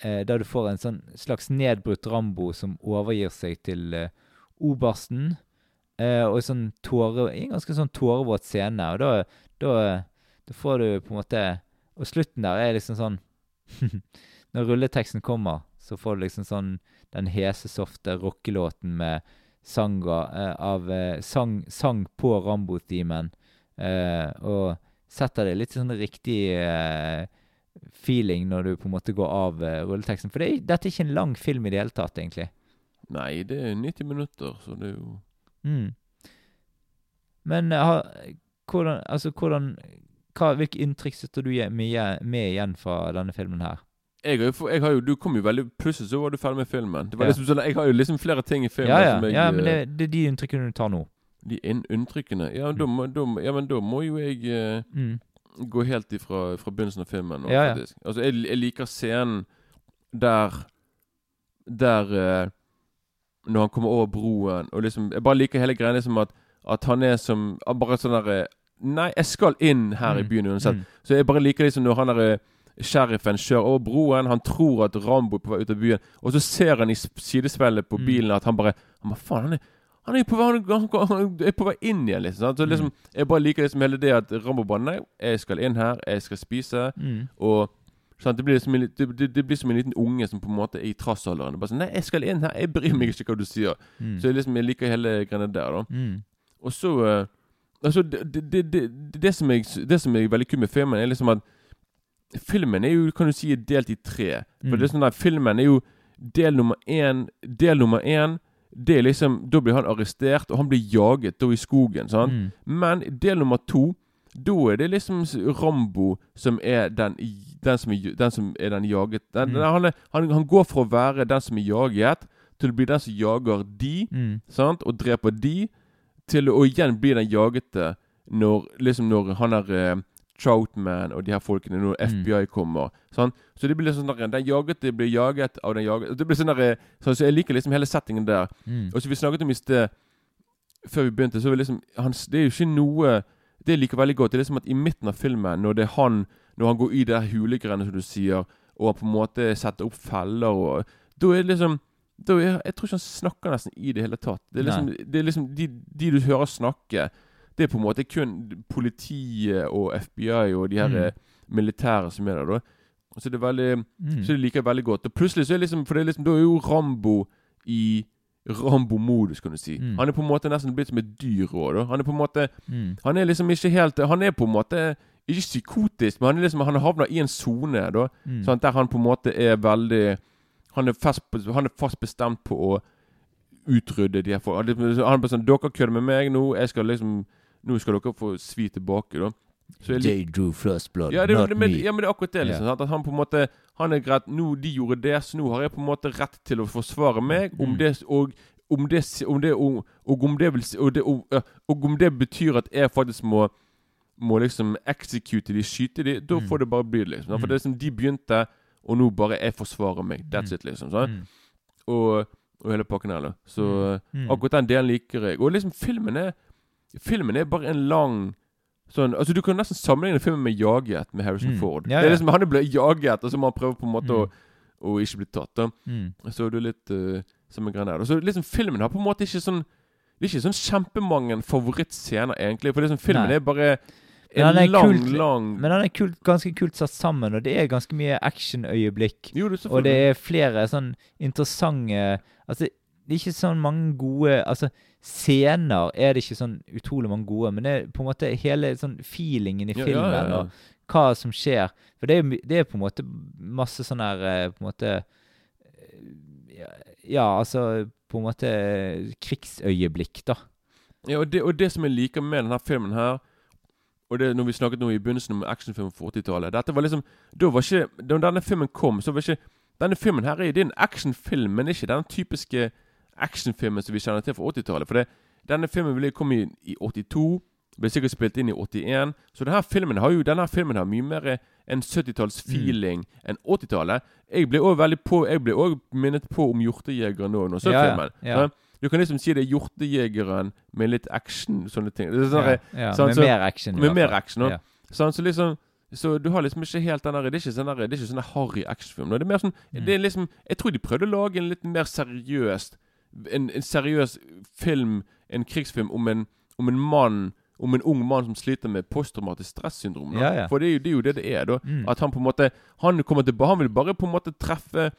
eh, der du får en sånn slags nedbrutt Rambo som overgir seg til eh, obersten. Og sånn tåre, en ganske sånn tårevåt scene. Og da, da, da får du på en måte Og slutten der er liksom sånn Når rulleteksten kommer, så får du liksom sånn den hesesofte rockelåten med sanga eh, av eh, sang, sang på Rambo-themen. Eh, og setter det litt sånn riktig eh, feeling når du på en måte går av eh, rulleteksten. For det, er- dette er ikke en lang film i det hele tatt, egentlig. Nei, det er 90 minutter, så det er jo Mm. Men eh, ha, hvordan, altså, hvordan hva, Hvilke inntrykk sitter du med, med igjen fra denne filmen her? jeg jeg har jo, Du kom jo veldig Plutselig så var du ferdig med filmen. Det var Ja. liksom sånn, Jeg har jo liksom flere ting i filmen Ja, ja, som jeg ja men eh, det, det er de inntrykkene du tar nå. De inn, inntrykkene Ja, da må, da, ja, men da må jo jeg uh, Mm. gå helt ifra fra begynnelsen av filmen. nå, Ja, ja. faktisk. Altså, jeg, jeg liker scenen der Der uh, Når han kommer over broen, og liksom Jeg bare liker hele greia liksom at, at han er som Bare sånn derre Nei, jeg skal inn her i Mm. byen uansett. Mm. Så jeg bare liker liksom når han derre eh, sheriffen kjører over broen. Han tror at Rambo er på vei ut av byen, og så ser han i sidespeilet på Mm. bilen at han bare Han bare, faen, han er han er, på, vei- han, er på vei inn igjen, liksom. Sant? Så Mm. liksom Jeg bare liker liksom hele det at Rambo bare Nei, jeg skal inn her, jeg skal spise. Mm. Og sant? Det, blir som en, det, det, det blir som en liten unge som på en måte er i trassalderen. Er Bare sånn Nei, jeg skal inn her, jeg bryr meg ikke hva du sier. Mm. Så jeg liksom jeg liker hele greiene der, da. Mm. Og så eh, Altså, det, det, det, det, som jeg, det som er veldig kult med filmen, er liksom at Filmen er jo, kan du si, delt i tre. For Mm. det er sånn der, Filmen er jo del nummer én Del nummer én det er liksom, Da blir han arrestert, og han blir jaget da i skogen. sant? Mm. Men del nummer to da er det liksom Rambo som er den, den, som, er, den som er den jaget den, Mm. han, er, han, han går fra å være den som er jaget, til å bli den som jager de, Mm. sant? og dreper de, til å igjen bli den jagete når, liksom når han er eh, Troutman og de her folkene, når Mm. FBI kommer. Sånn. Så det blir liksom sånn der, Den jagete blir jaget av den jagete Det blir sånn der, eh, så, så Jeg liker liksom hele settingen der. Mm. Og så vi snakket om i sted, før vi begynte, så er det liksom han, Det er jo ikke noe Det jeg liker veldig godt. Det er liksom at i midten av filmen, når det er han Når han går i det hulegreiene, som du sier, og han på en måte setter opp feller og Da er det liksom da jeg, Jeg tror ikke han snakker nesten i det hele tatt. Det er liksom, det er liksom de, de du hører snakke, det er på en måte kun politiet og FBI og de her Mm. eh, militære som er der. da Så det veldig Mm. så det liker jeg veldig godt. Og plutselig så er liksom For det er liksom, da er jo Rambo i Rambo-modus, kan du si. Mm. Han er på en måte nesten blitt som et dyr òg. Han er på en måte Mm. Han er liksom ikke helt Han er på en måte ikke psykotisk, men han er liksom Han havner i en sone, da. Mm. Der han på en måte er veldig Han er fast, han er fast bestemt på å utrydde de her folk. Han er bare sånn 'Dere kødder med meg nå. Jeg skal liksom Nå skal dere få svi tilbake', da. Så They drew first blood, ja, det, not men, me. ja, men det er akkurat det. liksom yeah. At han på en måte Han er greit Nå de gjorde det, så nå har jeg på en måte rett til å forsvare meg. Om Mm. det og om det, om det, og, og, om det vil, og, det og, og om det betyr at jeg faktisk må må liksom execute de, skyte de, da Mm. får det bare bli, liksom. For Mm. det er som de begynte, og nå bare jeg forsvarer meg. That's Mm. it, liksom. Sånn. Og, og hele pakken her, da. Så Mm. akkurat den delen liker jeg. Og liksom, filmen er Filmen er bare en lang Sånn, altså Du kan nesten sammenligne filmen med 'Jaget' med Harrison Mm. Ford. Ja, Det er liksom Han blitt jaget, og så må han prøve på en måte Mm. å, å ikke bli tatt. Mm. Så det er litt uh, samme greia der. Så liksom Filmen har på en måte ikke sånn Det er ikke sånn kjempemange favorittscener, egentlig. For liksom filmen Nei. er bare en lang, kult- lang Men han er kult, ganske kult satt sammen, og det er ganske mye actionøyeblikk. Og det er flere sånn interessante Altså, det er ikke sånn mange gode Altså, scener er det ikke sånn utrolig mange gode, men det er på en måte hele sånn feelingen i Ja, filmen ja, ja. og hva som skjer. For det er, det er på en måte masse sånn her eh, På en måte eh, ja, ja, altså På en måte krigsøyeblikk, da. Ja, og det, og det som jeg liker med denne filmen her Og det når vi snakket nå i begynnelsen om actionfilm på 80-tallet Dette var liksom Da var ikke Da denne filmen kom, så var ikke Denne filmen her er, det er en actionfilm, men ikke den typiske actionfilmen som vi kjenner til fra 80-tallet. For det, denne filmen ville komme i, i 82. Ble sikkert spilt inn i 81. Så denne filmen har jo Denne filmen har mye mer en 70-tallsfeeling enn 80-tallet. Jeg ble også veldig på Jeg ble også minnet på om Hjortejegeren nå når jeg så Ja, ja, filmen. ja. Du kan liksom si det er Hjortejegeren med litt action, sånne ting. Det er sånn der- ja, sånn, med så- mer action. med mer action. Ja. Sånn, så liksom Så du har liksom ikke helt den der Det er ikke sånn der, Det er ikke sånn harry actionfilm. Det er mer sånn Mm. Det er liksom Jeg tror de prøvde å lage en litt mer seriøst En, en seriøs film, en krigsfilm, om en, om en mann om en ung mann som sliter med posttraumatisk stressyndrom. Ja, ja. For det er, jo, det er jo det det er. da Mm. At han på en måte Han kommer tilbake Han vil bare på en måte treffe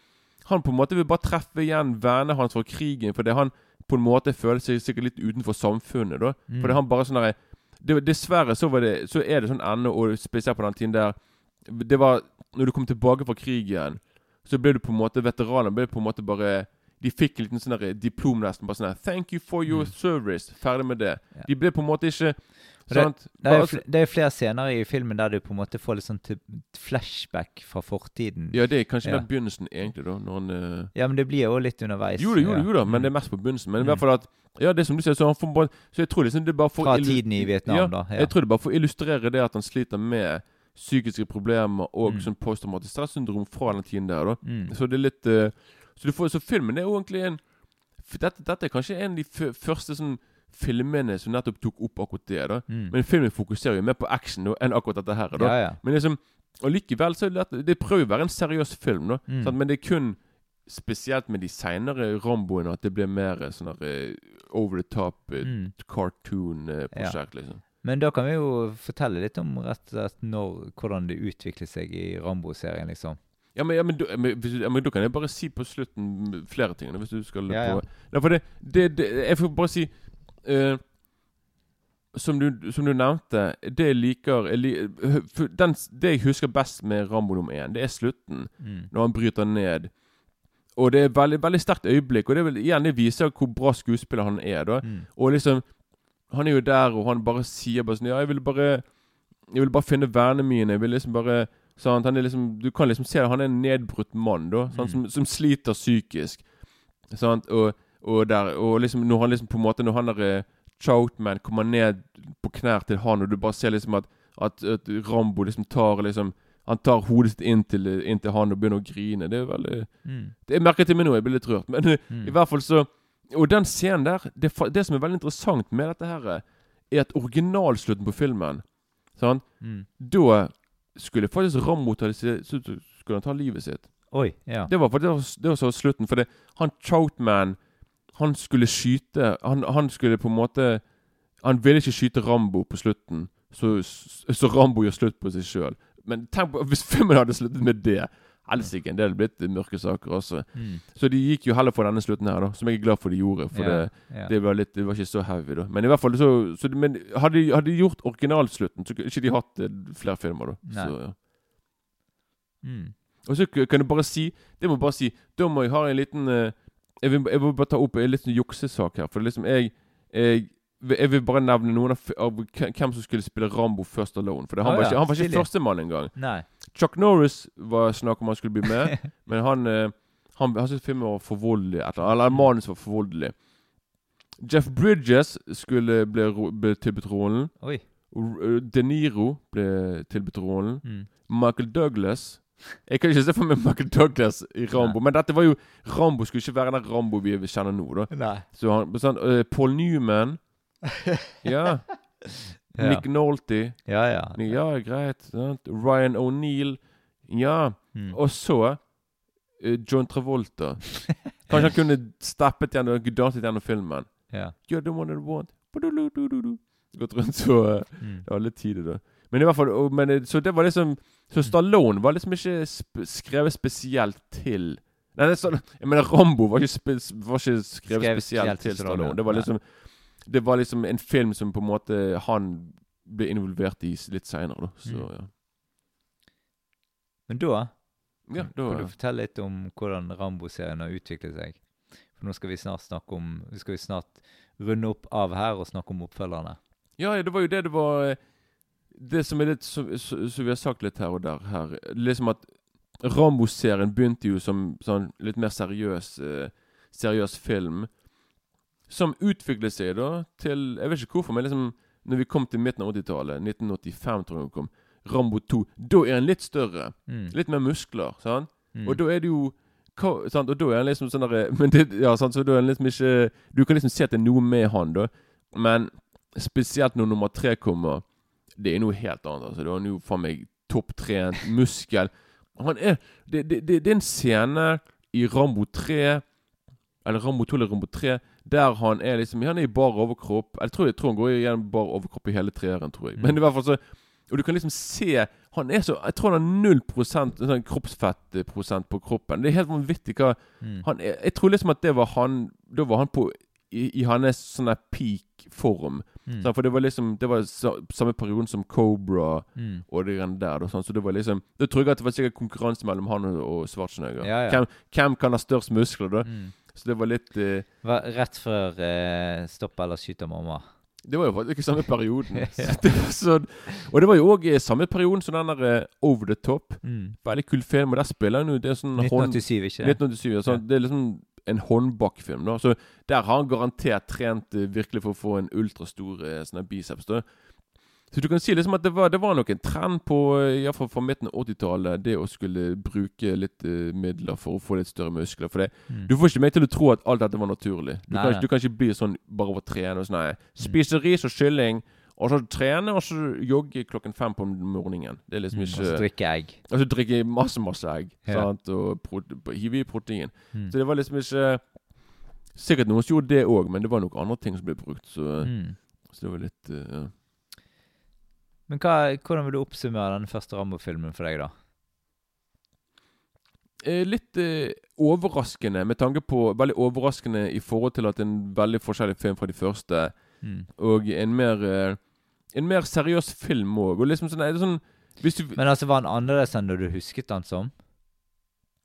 Han på en måte vil bare treffe igjen vennene hans fra krigen, fordi han på en måte føler seg sikkert litt utenfor samfunnet. da Mm. Fordi han bare sånn der det, Dessverre så, var det, så er det sånn ennå, og spesielt på den tiden der Det var Når du kom tilbake fra krigen, så ble du på en måte Veteraner ble på en måte bare De fikk en liten sånn diplom nesten. Bare sånn her 'Thank you for your Mm. service'. Ferdig med det. Ja. De ble på en måte ikke det-? Det er, det er flere scener i filmen der du på en måte får litt sånn flashback fra fortiden. ja, det er kanskje Ja. mer begynnelsen, egentlig, da. Han eh, Ja, men det blir jo litt underveis. Jo da, jo ja. jo da, men Mm. det er mest på begynnelsen. Men i Mm. hvert fall at Ja, det er som du sier, så han får bare Så jeg tror liksom det bare for Fra tiden i Vietnam, ja, da. Ja. Jeg tror det bare for å illustrere det at han sliter med psykiske problemer og Mm. sånn posttraumatisk stressyndrom fra den tiden der. da Mm. Så det er litt uh... Så du får Så filmen er jo egentlig en dette, dette er kanskje en av de første sånn filmene som nettopp tok opp akkurat det. da Mm. Men filmen fokuserer jo mer på action da, enn akkurat dette her. da Ja, ja. Men liksom Og likevel så er det at Det prøver å være en seriøs film, da Mm. men det er kun Spesielt med de seinere Ramboene at det blir mer sånn eh, over the top eh, Mm. cartoon-prosjekt, liksom. Men da kan vi jo fortelle litt om rett og slett når, hvordan det utviklet seg i Rambo-serien, liksom. Ja, men, ja, men, hvis, ja, men da kan jeg bare si på slutten flere ting. Hvis du skal Ja, ja. på for det, det, det Jeg får bare si eh, som, du, som du nevnte, det jeg liker jeg, li- den, Det jeg husker best med Rambo nummer én, det er slutten. Mm. Når han bryter ned. Og det er veldig, veldig sterkt øyeblikk. Og det, vil vel, igjen, det viser hvor bra skuespiller han er. Mm. Og liksom Han er jo der, og han bare sier bare sånn Ja, jeg vil bare Jeg vil bare finne vennene mine. Jeg vil liksom bare sant? Han er liksom Du kan liksom se det. Han er en nedbrutt mann, da. Mm. Som, som sliter psykisk. Sant? Og, og der Og liksom når han liksom på en måte Når han der Choutman kommer ned på knær til han, og du bare ser liksom at, at, at Rambo liksom tar liksom Han tar hodet sitt inn til, inn til han og begynner å grine. Det er veldig Mm. det Jeg merket til meg nå, jeg blir litt rørt. Men eh, Mm. i hvert fall så Og den scenen der det, det som er veldig interessant med dette, her er at originalslutten på filmen sant? Mm. Da skulle faktisk Rambo ta, skulle han ta livet sitt. Oi, ja. Det var, det var, det var så slutten. For det, han Troutman Han skulle skyte han, han skulle på en måte Han ville ikke skyte Rambo på slutten, så, så Rambo gjør slutt på seg sjøl. Men tenk på hvis filmen hadde sluttet med det Helsike, det hadde blitt mørke saker også. Mm. Så de gikk jo heller for denne slutten her, da. Som jeg er glad for de gjorde. For yeah, det, yeah. det var litt Det var ikke så heavy, da. Men i hvert fall så, så Men hadde de, gjort originalslutten, så kunne ikke de hatt eh, flere filmer, da. Så, ja. Mm. Og så kan du bare si Det må jeg bare si Da må jeg ha en liten eh, jeg, vil, jeg vil bare ta opp en liten juksesak her. For liksom jeg, jeg jeg vil bare nevne noen av, av hvem som skulle spille Rambo først alone. For det, han, Å var ja, ikke, han var ikke førstemann engang. Nei. Chuck Norris var snakk om han skulle bli med, men han eh, Han, han syntes filmen var for voldelig. Eller, eller manus var for voldelig. Jeff Bridges skulle bli, bli tilbudt rollen. Oi. De Niro ble tilbudt rollen. Mm. Michael Douglas Jeg kan ikke se for meg Michael Douglas i Rambo, men dette var jo Rambo skulle ikke være den Rambo vi kjenner nå, da. Nei. Så han, sånn, uh, Paul Newman Ja. Nick Nolte. Ja, ja. Ja, greit. Sant? Ryan O'Neill. Ja. Mm. Og så uh, John Travolta. Kanskje han kunne steppet gjennom danset gjennom filmen. ja. You're the one that want. Gått rundt så uh, Mm. alle tider, da. Men i hvert fall men, eh, Så det var liksom Så Stallone var liksom ikke sp skrevet spesielt til Nei, det er sånn Jeg mener, Rambo var ikke, var ikke skrevet Skrevet spesielt til Stallone. Det var nei. liksom Det var liksom en film som på en måte han ble involvert i litt seinere, da. Så Mm. ja. Men da Ja, da kan du fortelle litt om hvordan Rambo-serien har utviklet seg? For nå skal vi snart snakke om Vi skal vi snart runde opp av her og snakke om oppfølgerne. Ja, ja, det var jo det det var Det som er litt Som vi har sagt litt her og der her Liksom at Rambo-serien begynte jo som sånn litt mer seriøs eh, Seriøs film. Som utviklet seg da til Jeg vet ikke hvorfor, men liksom Når vi kom til midten av 80-tallet, 1985 tror jeg vi kom, Rambo 2, da er han litt større. Mm. Litt mer muskler. sant? Mm. Og da er det jo sant? Og da er han liksom sånn derre Men det, ja, sant? Så da er han liksom ikke Du kan liksom se at det er noe med han, da. Men spesielt når nummer tre kommer, det er noe helt annet. altså. Da er han jo faen meg topptrent, muskel. Han er det, det, det, det er en scene i Rambo 3 Eller Rambo 2 eller Rambo 3 der han er liksom Han er i bar overkropp. Jeg tror, jeg tror han går igjen bar overkropp i hele treeren, tror jeg. Mm. Men i hvert fall så Og du kan liksom se Han er så Jeg tror han har null prosent sånn kroppsfettprosent på kroppen. Det er helt vanvittig hva Mm. han er, Jeg tror liksom at det var han Da var han på i, i hans sånn peak form. Mm. Sant? For det var liksom Det var sa, samme perioden som Cobra Mm. og det greiene der. Sant? Så det var liksom Da tror jeg at det var sikkert konkurranse mellom han og, og Schwarzenegger. Ja, ja. Hvem, hvem kan ha størst muskler, da? Mm. Så det var litt uh, Var rett før uh, 'Stopp eller skyter mamma'. Det var jo faktisk ikke samme perioden. ja. det var sånn, og det var jo òg samme perioden som den der eh, Over the Top. Mm. Veldig kul film. Og der spiller han jo Det er sånn hånd... 1987, ikke det? 1987. Altså, Det er liksom en håndbakfilm. da Så Der har han garantert trent eh, virkelig for å få en ultrastor eh, sånn biceps. da Så du kan si liksom at det var, det var nok en trend på iallfall fall fra midten av 80-tallet, det å skulle bruke litt uh, midler for å få litt større muskler. For det, Mm. du får ikke meg til å tro at alt dette var naturlig. Du, Nei, kan, ikke- du kan ikke bli sånn bare over å trene og sånn Spise ris og kylling, og så trene, og så jogge klokken fem på morgenen. Det er liksom Mm. ikke Og så drikke egg. Og så drikke masse, masse egg. Ja. Sant? Og hive i protein. Mm. Så det var liksom ikke Sikkert noen som gjorde det òg, men det var nok andre ting som ble brukt. Så, Mm. så det var litt uh, ja. Men hva, hvordan vil du oppsummere den første Rambo-filmen for deg, da? Eh, Litt eh, overraskende med tanke på Veldig overraskende i forhold til at det er en veldig forskjellig film fra de første. Mm. Og en mer eh, En mer seriøs film òg. Og liksom sånn, er det sånn Hvis du Men altså, var han annerledes enn du husket han som?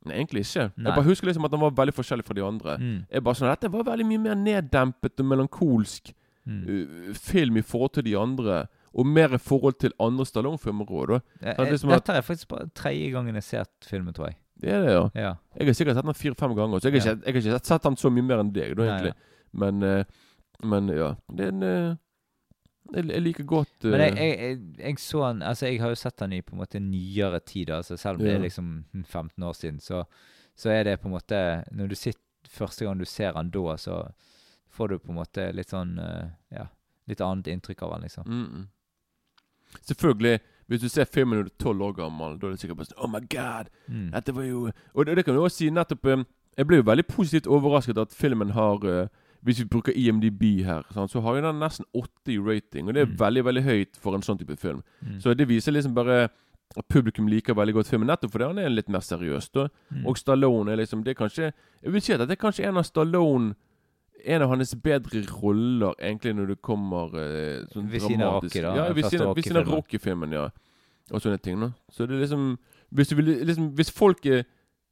Nei, egentlig ikke. Nei. Jeg bare husker liksom at han var veldig forskjellig fra de andre. Mm. Jeg bare sånn, Dette var veldig mye mer neddempet og melankolsk Mm. uh, film i forhold til de andre. Og mer i forhold til andre Stallone-filmer òg, liksom Dette er faktisk bare tredje gangen jeg har filmen, tror jeg. Det er det, ja. Ja. Jeg har sikkert sett den fire-fem ganger, så jeg har, Ja. ikke, jeg har ikke sett den så mye mer enn deg, da, Nei, ja. Men, uh, men ja. Det er en eh, jeg, liker godt uh, Men jeg, jeg, jeg, jeg så han Altså, jeg har jo sett han i på en måte nyere tid, altså selv om det er liksom 15 år siden, så, så er det på en måte Når du sitter første gang du ser han da, så får du på en måte litt sånn uh, Ja, litt annet inntrykk av han, liksom. mm, mm. Selvfølgelig, hvis du ser filmen når du er tolv år gammel, da er det sikkert bare sånn Oh my God! Mm. Dette var jo Og det, det kan du også si nettopp um, Jeg ble jo veldig positivt overrasket at filmen har eh, Hvis vi bruker IMDb her, sant, så har jo den nesten 80 i rating. Og det er Mm. veldig veldig høyt for en sånn type film. Mm. Så det viser liksom bare at publikum liker veldig godt filmen, nettopp fordi han er litt mer seriøs. da Mm. Og Stallone er liksom Det er kanskje Jeg vil si at det er kanskje en av Stallone En av hans bedre roller, egentlig, når det kommer eh, sånn Ved dramatisk- Rocky, da, Ja, siden, av Rocky-filmen. Ja. Og sånne ting, da. Så det er liksom Hvis du vil liksom Hvis folk er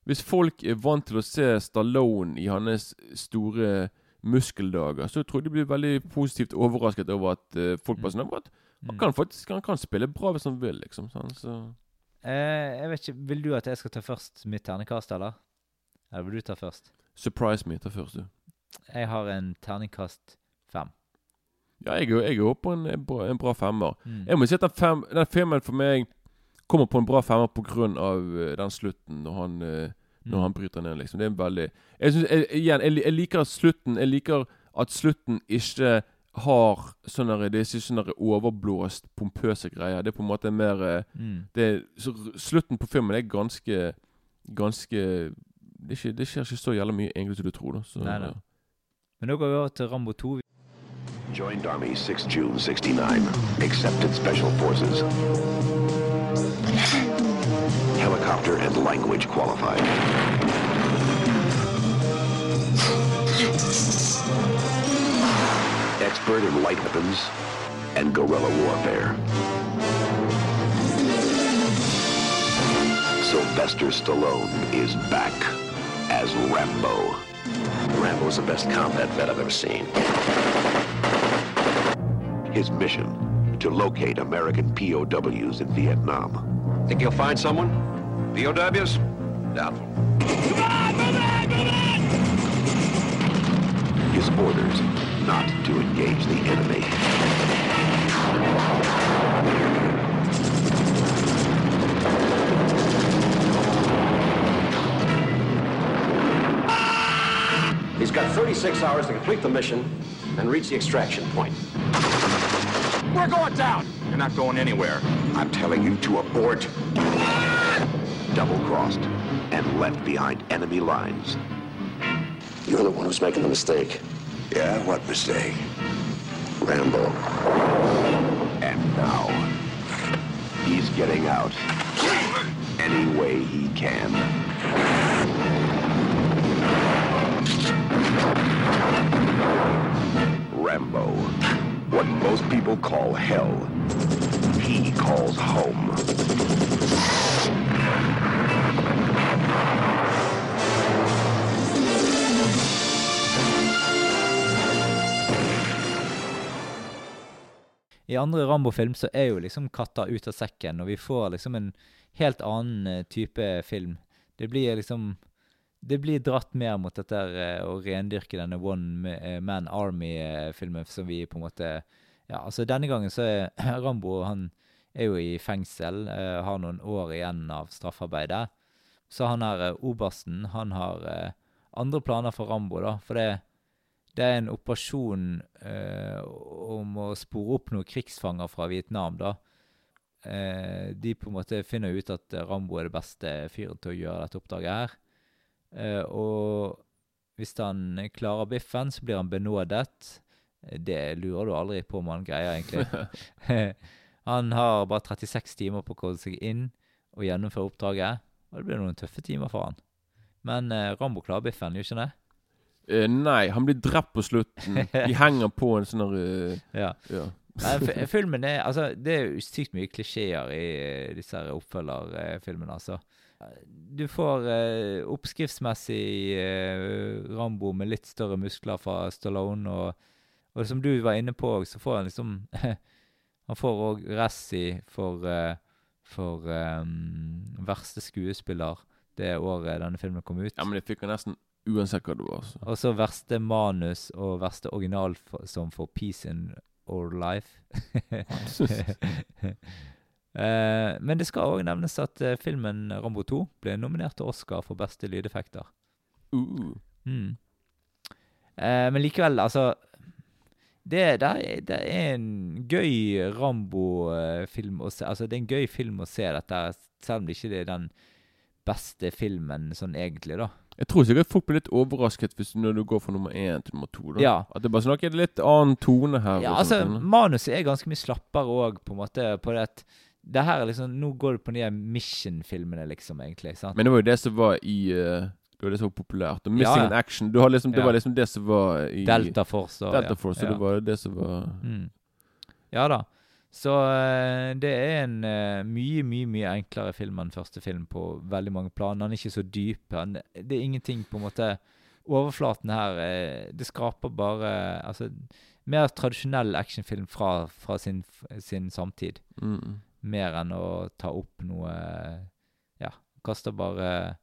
Hvis folk er vant til å se Stallone i hans store muskeldager, så tror jeg de blir veldig positivt overrasket over at uh, folk bare sånn at Han kan faktisk Han kan spille bra hvis han vil, liksom. Sånn, så Eh, jeg vet ikke, Vil du at jeg skal ta først mitt terningkast, eller? Eller vil du ta først? Surprise me. Ta først, du. Jeg har en terningkast fem. Ja, jeg, jeg er på en, en, bra, en bra femmer. Mm. Jeg må si at den, fem, den filmen for meg kommer på en bra femmer pga. Uh, den slutten når han, eh, når Mm. han bryter ned. liksom Det er veldig Jeg synes, jeg, Igjen, jeg, jeg liker slutten Jeg liker at slutten ikke har sånne Det er ikke sånne overblåst, pompøse greier. Det er på en måte mer eh, Mm. det, så Slutten på filmen er ganske Ganske Det, er ikke, det skjer ikke så jævlig mye egentlig som du tror. da så, Nei, nei. ja. Men nå går vi over til Rambo 2. Joined Army 6 June 69. Accepted Special Forces. Helicopter and language qualified. Expert in light weapons and guerrilla warfare. Sylvester Stallone is back as Rambo. Rambo's the best combat vet I've ever seen. His mission to locate American POWs in Vietnam. Think you'll find someone? POWs? Doubtful. Come on, move it, move it! His orders not to engage the enemy. He's got 36 hours to complete the mission and reach the extraction point. We're going down. You're not going anywhere. I'm telling you to abort. Double-crossed and left behind enemy lines. You're the one who's making the mistake. Yeah, what mistake? Rambo. And now, he's getting out any way he can. Rambo. What most people call hell, he calls home. I andre Rambo-film så er jo liksom katta ut av sekken, og vi får liksom en helt annen eh, type film. Det blir liksom Det blir dratt mer mot dette eh, å rendyrke denne One eh, Man Army-filmen som vi på en måte Ja, altså denne gangen så er Rambo Han er jo i fengsel, eh, har noen år igjen av straffarbeidet. Så han her eh, obersten, han har eh, andre planer for Rambo, da. For det, det er en operasjon eh, om å spore opp noen krigsfanger fra Vietnam, da. Eh, de på en måte finner ut at Rambo er det beste fyren til å gjøre dette oppdraget her. Eh, og hvis han klarer biffen, så blir han benådet. Det lurer du aldri på om han greier, egentlig. han har bare 36 timer på å komme seg inn og gjennomføre oppdraget. Og det blir noen tøffe timer for han. Men eh, Rambo klarer biffen, gjør ikke det? Uh, nei, han blir drept på slutten. De henger på en sånn eh, Ja. ja. Nei, filmen er Altså, det er jo sykt mye klisjeer i uh, disse oppfølgerfilmene, altså. Du får oppskriftsmessig Rambo med litt større muskler fra Stallone, og, og som du var inne på, så får han liksom Han får òg Razzie for, eh, for um, verste skuespiller det året denne filmen kom ut. ja, men det fikk han nesten uansett hva det var. Så. Og så verste manus og verste original for, som for Peace in Our Life. uh, men det skal òg nevnes at uh, filmen Rambo 2 ble nominert til Oscar for beste lydeffekter. Uh. Mm. Men likevel, altså det, det, er, det er en gøy Rambo-film å se. Altså, det er en gøy film å se dette, selv om det ikke er den beste filmen sånn egentlig, da. Jeg tror sikkert folk blir litt overrasket hvis når du går fra nummer én til nummer to. Da. Ja. At det bare snakker en er litt annen tone her. Ja, altså, manuset er ganske mye slappere òg, på en måte. På det at det her er liksom Nå går det på de Mission-filmene, liksom, egentlig. sant? Men det var jo det som var i eh, Det var det som var populært. Og Missing ja. in Action. Du har liksom, det var liksom det som var i Delta Force og Delta Force. og det var det som var Mm. Ja da. Så eh, det er en eh, mye, mye mye enklere film enn første film på veldig mange plan. Han er ikke så dyp. Han, det er ingenting på en måte Overflaten her eh, Det skraper bare Altså mer tradisjonell actionfilm fra, fra sin, sin samtid. mm. Mer enn å ta opp noe Ja, kaster bare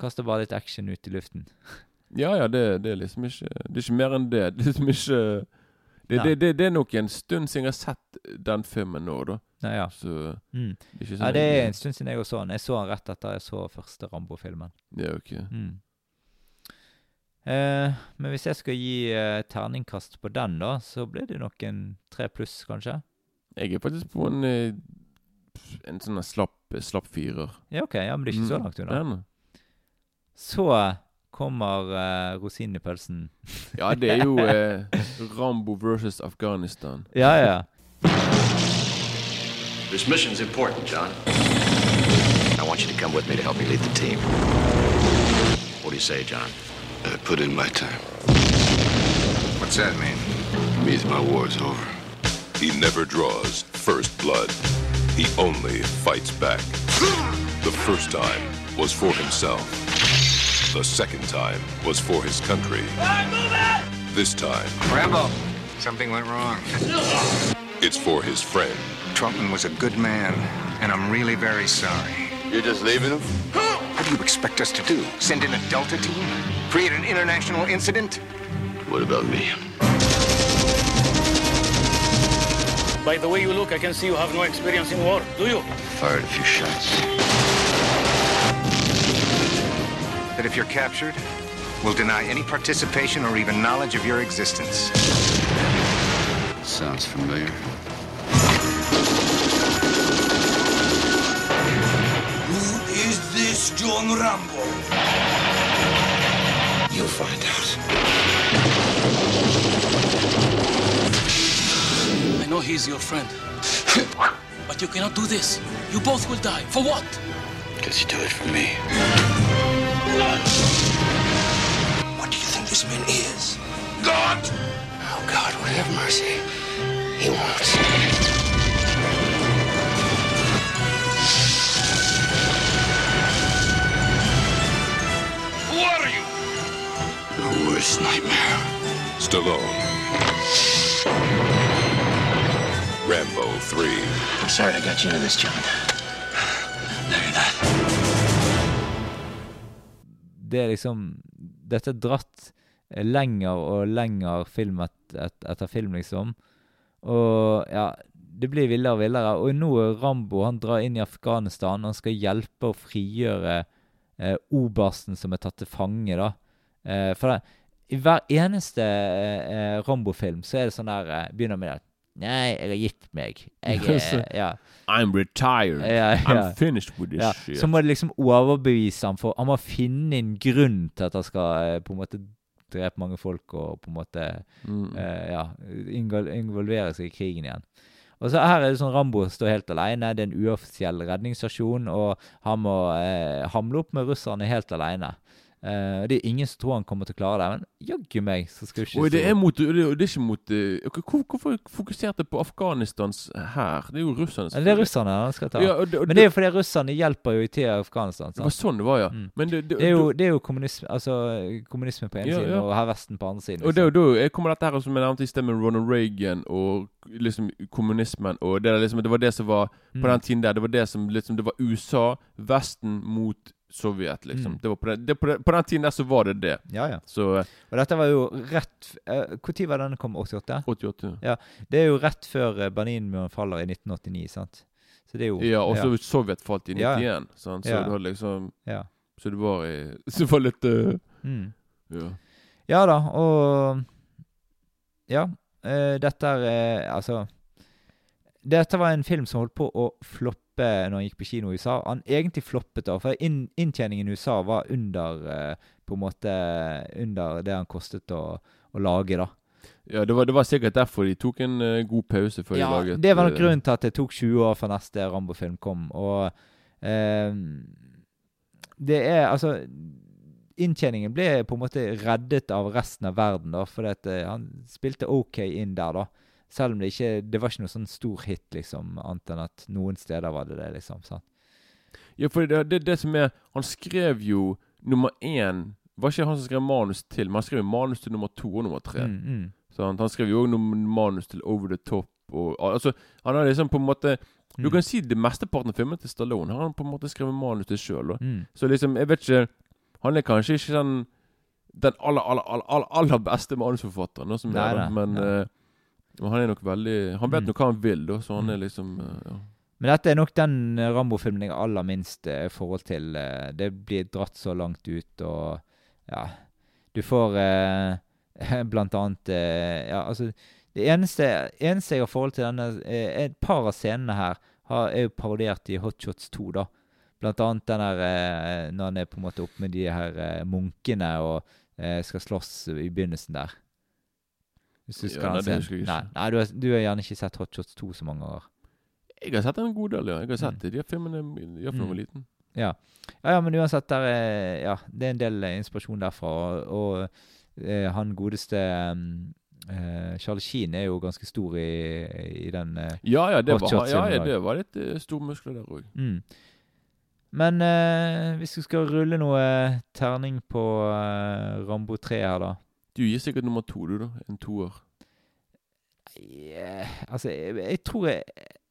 Kaster bare litt action ut i luften. Ja, ja, det, det er liksom ikke Det er ikke mer enn det. Det er liksom ikke Det Det, det, det, er nok en stund siden jeg har sett den filmen nå, da. Nei, ja. Så Mm. det sånn ja, det er en stund siden jeg så den. Jeg så den rett etter jeg så første Rambo-filmen. Ja, ok. Mm. Eh, men hvis jeg skal gi eh, terningkast på den, da, så blir det nok en tre pluss, kanskje? Jeg er faktisk på en eh, En sånn slapp, slapp firer. Ja, OK. Ja, men det er ikke så langt unna. Den. Så kommer uh, rosinen i pølsen. Ja, det er jo eh, Rambo versus Afghanistan. Ja, ja. This mission's important, John. I want you to come with me to help me lead the team. What do you say, John? I put in my time. What's that mean? Means my war's over. He never draws first blood. He only fights back. The first time was for himself. The second time was for his country. This time, Rambo, something went wrong. it's for his friend. Trotman was a good man, and I'm really very sorry. You're just leaving him? What do you expect us to do? Send in a Delta team? Create an international incident? What about me? By the way you look, I can see you have no experience in war, do you? Fired a few shots. That if you're captured, we'll deny any participation or even knowledge of your existence. Sounds familiar. Who is this John Rambo? You'll find out. I know he's your friend. but you cannot do this. You both will die. For what? Because you do it for me. What do you think this man is? God! Oh, God would have mercy. He won't. Who are you? Your worst nightmare. Stallone. Rambo 3. I'm sorry I got you into this, John. Det er liksom Dette er dratt lenger og lenger film et, et, etter film, liksom. Og ja, det blir villere og villere. Og nå er Rambo han drar inn i Afghanistan. Han skal hjelpe å frigjøre eh, obersten som er tatt til fange, da. Eh, for det, i hver eneste eh, eh, Rambo-film så er det sånn der eh, Begynner med det Nei, jeg har gitt meg. Jeg er Ja. I'm retired. Ja, ja. I'm finished with this Ja, shit. så må det liksom overbevise ham for Han må finne en grunn til at han skal eh, på en måte drepe mange folk og på en måte Mm. uh, ja, involvere seg i krigen igjen. Og så Her er det sånn Rambo står helt alene. Det er en uoffisiell redningsstasjon, og han må uh, hamle opp med russerne helt alene. Eh, det er ingen som tror han kommer til å klare det, men jaggu meg så skal ikke Og det er, mot, det er det ikke mot eh, hvor, Hvorfor fokuserte på Afghanistans hær? Det er jo russerne. Som Det er russerne han skal ta. Ja, og det- og men det er jo fordi russerne hjelper jo til Afghanistan. Det var sånn det var, ja. Mm. Men det, det, Det er jo, det er jo kommunisme, altså, kommunisme på ene Ja, siden ja. og her Vesten på andre siden. Og liksom. jo da jeg kommer dette her som jeg nevnte i sted med Ronald Reagan og liksom kommunismen og det, liksom, det var det som var På Mm. den tiden der, det var det som liksom Det var USA, Vesten mot Sovjet, liksom. Mm. Det var på, den, det, på, den, på den tiden der så var det det. Ja, ja. Så eh, Og dette var jo rett Når var denne kom? 88? 88. ja Det er jo rett før eh, Berlinmuren faller i 1989, sant? Så det er jo Ja, og så Sovjet falt i Ja. 91, sant? så Ja. det var liksom Ja. Så det var i Så det var litt uh, Mm. Ja. Ja da, og Ja. Uh, dette er eh, Altså Dette var en film som holdt på å floppe når han gikk på kino i USA. Han egentlig floppet da, for inn, inntjeningen i USA var under eh, På en måte under det han kostet å, å lage, da. ja det, var, det var sikkert derfor de tok en uh, god pause før Ja, de laget det var nok eh, grunnen til at det tok 20 år før neste Rambo-film kom. Og eh, det er altså Inntjeningen ble på en måte reddet av resten av verden, da, fordi at han spilte OK inn der, da. Selv om det ikke Det var ikke noe sånn stor hit, liksom, annet enn at noen steder var det det, liksom. sant? Ja, for det, det, det som er Han skrev jo nummer én Var ikke han som skrev manus til, men han skrev manus til nummer to og nummer tre. Mm, mm. Sant? Han skrev jo òg manus til Over the Top. Og, altså, han har liksom på en måte Du Mm. kan si det mesteparten av filmen til Stallone har han på en måte skrevet manus til sjøl. Mm. Så liksom, jeg vet ikke Han er kanskje ikke den den aller, aller, aller, aller, beste manusforfatteren, som Nei, er nei, men nei. eh, Og han er nok veldig Han vet Mm. nok hva han vil, da, så han er liksom eh, ja. Men dette er nok den eh, Rambo-filmen jeg har aller minst eh, forhold til. Det blir dratt så langt ut, og ja Du får eh, blant annet eh, Ja, altså Det eneste, eneste jeg har forhold til denne eh, Et par av scenene her har, er jo parodiert i Hot Shots 2, da. Blant annet den der når han er på en måte oppe med de her munkene og skal slåss i begynnelsen der. Hvis du Ja, nei, se Nei, nei du, har, du har gjerne ikke sett Hot Shots 2 så mange ganger. Jeg har sett en god del, ja. Jeg har sett Mm. det. De filmene jeg var Mm. liten. Ja. ja, ja, men uansett, der er, ja, det er en del eh, inspirasjon derfra. Og, og eh, han godeste um, eh, Charlie Sheen er jo ganske stor i, i den eh, Ja, ja, det Hot var, Shots ja, ja, det var litt uh, store muskler der òg. mm. Men eh, hvis du skal rulle noe terning på Rambo 3 her, da Du gir sikkert nummer to, du, da. En toer. Yeah, Altså, jeg, jeg tror jeg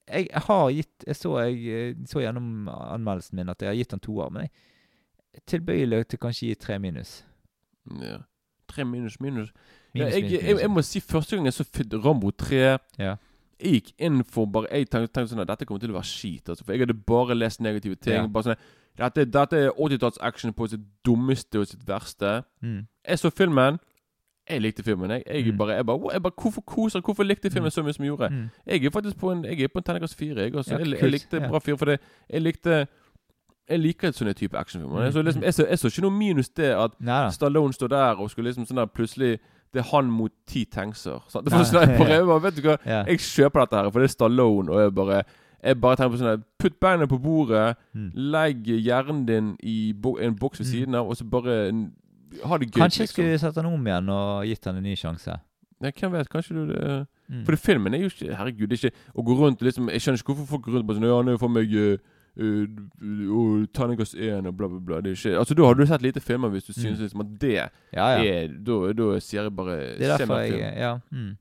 jeg har gitt Jeg så, jeg så gjennom anmeldelsen min at jeg har gitt han toer, men jeg er tilbøyelig til kanskje gi tre minus. Ja. Tre minus minus. Ja, Minus, jeg, minus, minus. jeg må si første gang jeg så Rambo 3 Ja. Jeg gikk inn for bare Jeg tenkte, tenkte sånn at dette kommer til å være skit. Altså, for jeg hadde bare lest negative ting. Ja. Bare sånn Dette, dette er 80-talls-action på sitt dummeste og sitt verste. Mm. Jeg så filmen. Jeg likte filmen. Jeg, jeg, Mm. bare, jeg, bare, jeg bare Hvorfor koser Hvorfor likte filmen Mm. så mye som jeg gjorde? Mm. Jeg er faktisk på en Jeg er på en terningkast fire. Jeg, også. Ja, jeg, likte Ja. bra fire, fordi Jeg likte Jeg liker sånne type actionfilmer. Mm. Så liksom, jeg, så, jeg så ikke noe minus det at Neida. Stallone står der og skulle liksom sånn der plutselig Det er han mot ti tankser. Sant? Det var sånn, jeg, bare, vet du hva. Jeg kjøper dette her, for det er Stallone, og jeg bare Jeg bare tenker på sånn her Putt beina på bordet, Mm. legg hjernen din i bo en boks ved Mm. siden av, og så bare ha det gøy. Kanskje jeg liksom. skulle sett den om igjen og gitt den en ny sjanse. Ja, hvem vet, kanskje du det Mm. For filmen er jo ikke Herregud, det er ikke å gå rundt liksom Jeg skjønner ikke hvorfor folk går rundt på sånn Ja, jo for meg uh, uh, Terningkast 1 og bla, bla, bla. Det er ikke Altså, da har du sett lite filmer hvis du synes Mm. liksom at det Ja, ja. er Da, da sier jeg bare Det er derfor film. jeg Ja. Mm.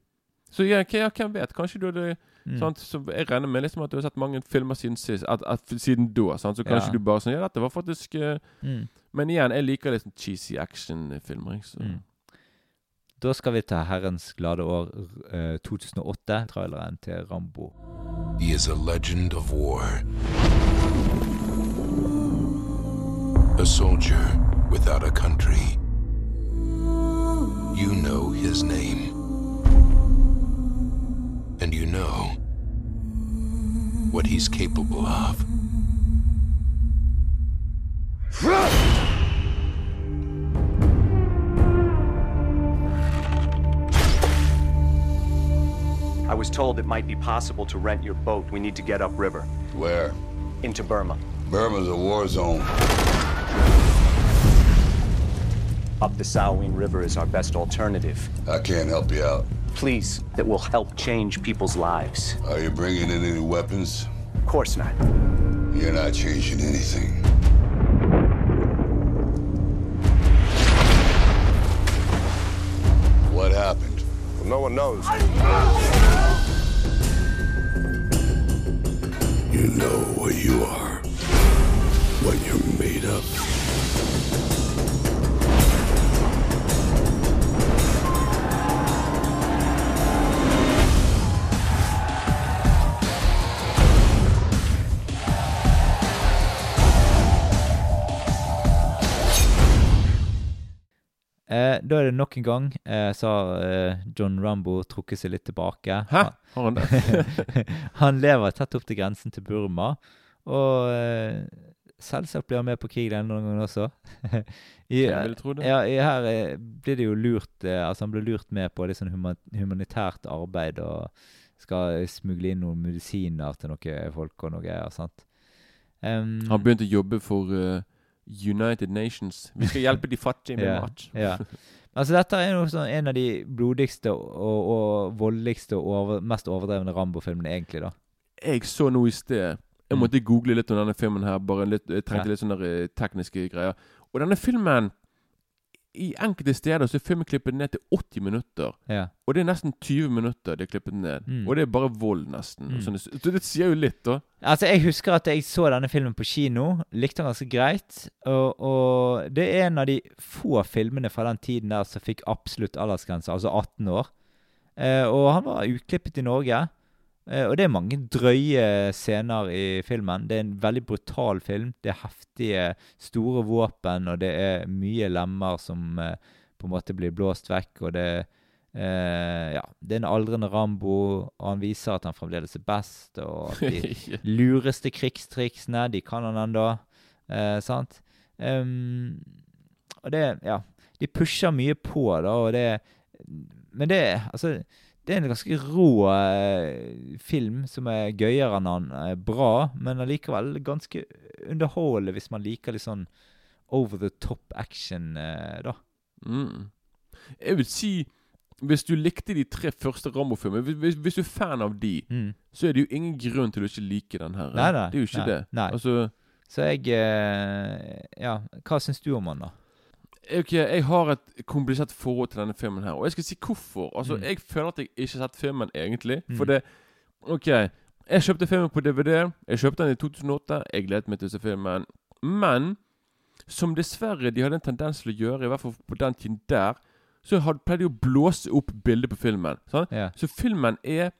Så ja, hvem vet? Kanskje du hadde Mm. Så Jeg regner med liksom at du har sett mange filmer siden sist at, at, Siden da. Sant? Så kanskje Ja. du bare sånn Ja, dette var faktisk uh, Mm. Men igjen, jeg liker litt sånn cheesy actionfilmer. Så. Mm. Da skal vi ta herrens glade år eh, 2008, traileren til Rambo. He is a legend of war. A soldier without a country. You know his name. And you know what he's capable of. I was told it might be possible to rent your boat. We need to get upriver. Where? Into Burma. Burma's a war zone. Up the Salween River is our best alternative. I can't help you out. Please, that will help change people's lives. Are you bringing in any weapons? Of course not. You're not changing anything. No one knows. You know what you are, what you're made of. Da er det nok en gang eh, så har eh, John Rambo trukket seg litt tilbake. Hæ? Har han det? han lever tett opp til grensen til Burma, og eh, selvsagt blir han med på krig denne gangen også. I, Jeg vil tro det. Ja, i, her eh, blir det jo lurt eh, Altså, han blir lurt med på litt sånn huma humanitært arbeid og skal smugle inn noen medisiner til noen folk og noe greier, sant. Han begynte å jobbe for eh, United Nations. Vi skal hjelpe de fattige med mat. Ja. Altså, dette er noe sånn en av de blodigste og, og voldeligste og over, mest overdrevne Rambo-filmene, egentlig, da. Jeg så noe i sted. Jeg Mm. måtte google litt om denne filmen her. Bare litt, jeg trengte Ja. litt sånne eh, tekniske greier. Og denne filmen I enkelte steder så er filmen klippet ned til 80 minutter. Ja. Og det er nesten 20 minutter det er klippet ned. Mm. Og det er bare vold, nesten. Mm. Sånn, så det sier jo litt, da. Altså, Jeg husker at jeg så denne filmen på kino. Likte den ganske greit. Og, og det er en av de få filmene fra den tiden der som fikk absolutt aldersgrense, altså 18 år. Eh, og han var uklippet i Norge. Eh, og det er mange drøye scener i filmen. Det er en veldig brutal film. Det er heftige, store våpen, og det er mye lemmer som eh, på en måte blir blåst vekk. Og det, eh, ja, det er en aldrende Rambo, og han viser at han fremdeles er best. Og at de lureste krigstriksene, de kan han ennå. Eh, sant? Um, og det Ja. De pusher mye på, da, og det Men det Altså det er en ganske rå eh, film som er gøyere enn han er bra, men allikevel ganske underholdende hvis man liker litt sånn over the top action, eh, da. Mm. Jeg vil si Hvis du likte de tre første Rambo-filmene, hvis, hvis, du er fan av de, mm. så er det jo ingen grunn til å ikke like den her. Nei, nei, det er jo ikke nei, det. Altså, så jeg eh, Ja, hva syns du om han, da? Ok, Jeg har et komplisert forhold til denne filmen her, og jeg skal si hvorfor. Altså, Mm. Jeg føler at jeg ikke har sett filmen egentlig. For Mm. det Ok, jeg kjøpte filmen på DVD. Jeg kjøpte den i 2008. Jeg gledet meg til å se filmen. Men som dessverre de hadde en tendens til å gjøre, i hvert fall på den tiden der, så hadde, pleide de å blåse opp bildet på filmen. Ja. Så filmen er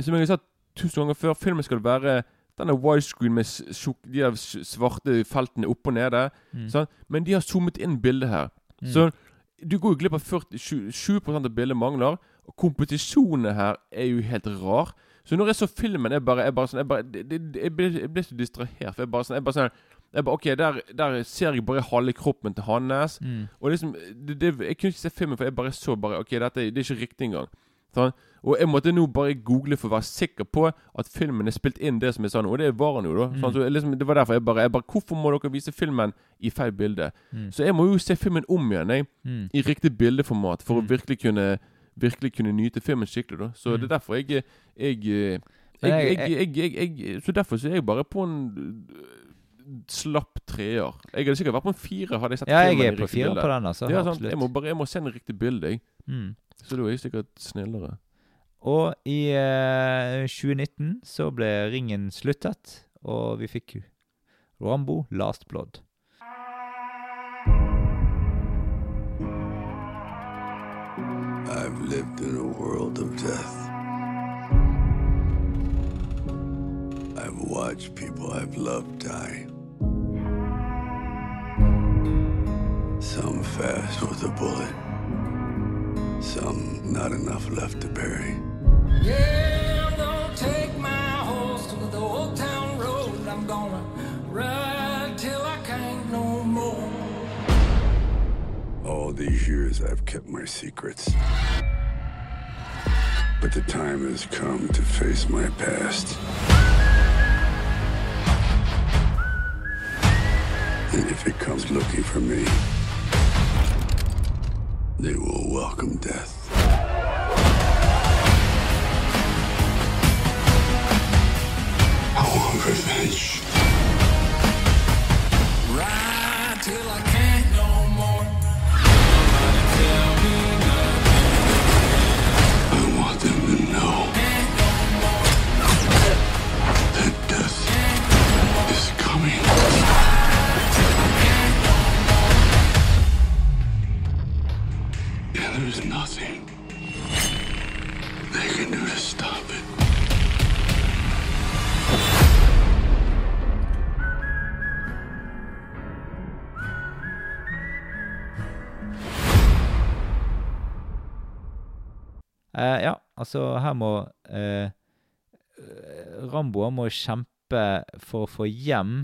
Som jeg har sagt tusen ganger før, filmen skal være den er widescreen med de der svarte feltene oppe og nede. Mm. Sant? Men de har zoomet inn bildet her. Mm. Så du går jo glipp av 40, 20, 20 av bildet mangler. Og komposisjonene her er jo helt rar. Så når jeg så filmen, jeg bare, jeg bare sånn Jeg, bare, det, det, jeg, ble, jeg ble så distrahert. For jeg bare sånn Jeg bare sånn jeg bare, ok, der, der ser jeg bare halve kroppen til hans. Mm. Og liksom det, det, Jeg kunne ikke se filmen, for jeg bare så bare Ok, dette det er ikke riktig engang. Sånn? Og jeg måtte nå bare google for å være sikker på at filmen er spilt inn det som jeg sa nå. og det var han jo, da. Sånn, Mm. så liksom, det var derfor jeg bare, jeg bare Hvorfor må dere vise filmen i feil bilde? Mm. Så jeg må jo se filmen om igjen, jeg. Mm. I riktig bildeformat, for Mm. å virkelig kunne Virkelig kunne nyte filmen skikkelig, da. Så Mm. det er derfor jeg jeg, jeg, jeg, jeg- Så derfor så er jeg bare på en slapp treer. Jeg hadde sikkert vært på en fire, hadde jeg sett Ja, jeg er på fire bildet. på den, altså. Ja, sånn. Jeg må bare jeg må se en riktig bilde, jeg. Mm. Så da er jeg sikkert snillere. Og i eh, 2019 så ble ringen sluttet, og vi fikk Rambo Last Blood. I've lived in a world of death. I've watched people I've loved die. Fast with a bullet, some not enough left to bury. Yeah, I'm gonna take my horse to the old town road. I'm gonna ride till I can't no more. All these years I've kept my secrets. But the time has come to face my past. And if it comes looking for me, they will welcome death. I want revenge. Her må eh, Rambo må kjempe for å få hjem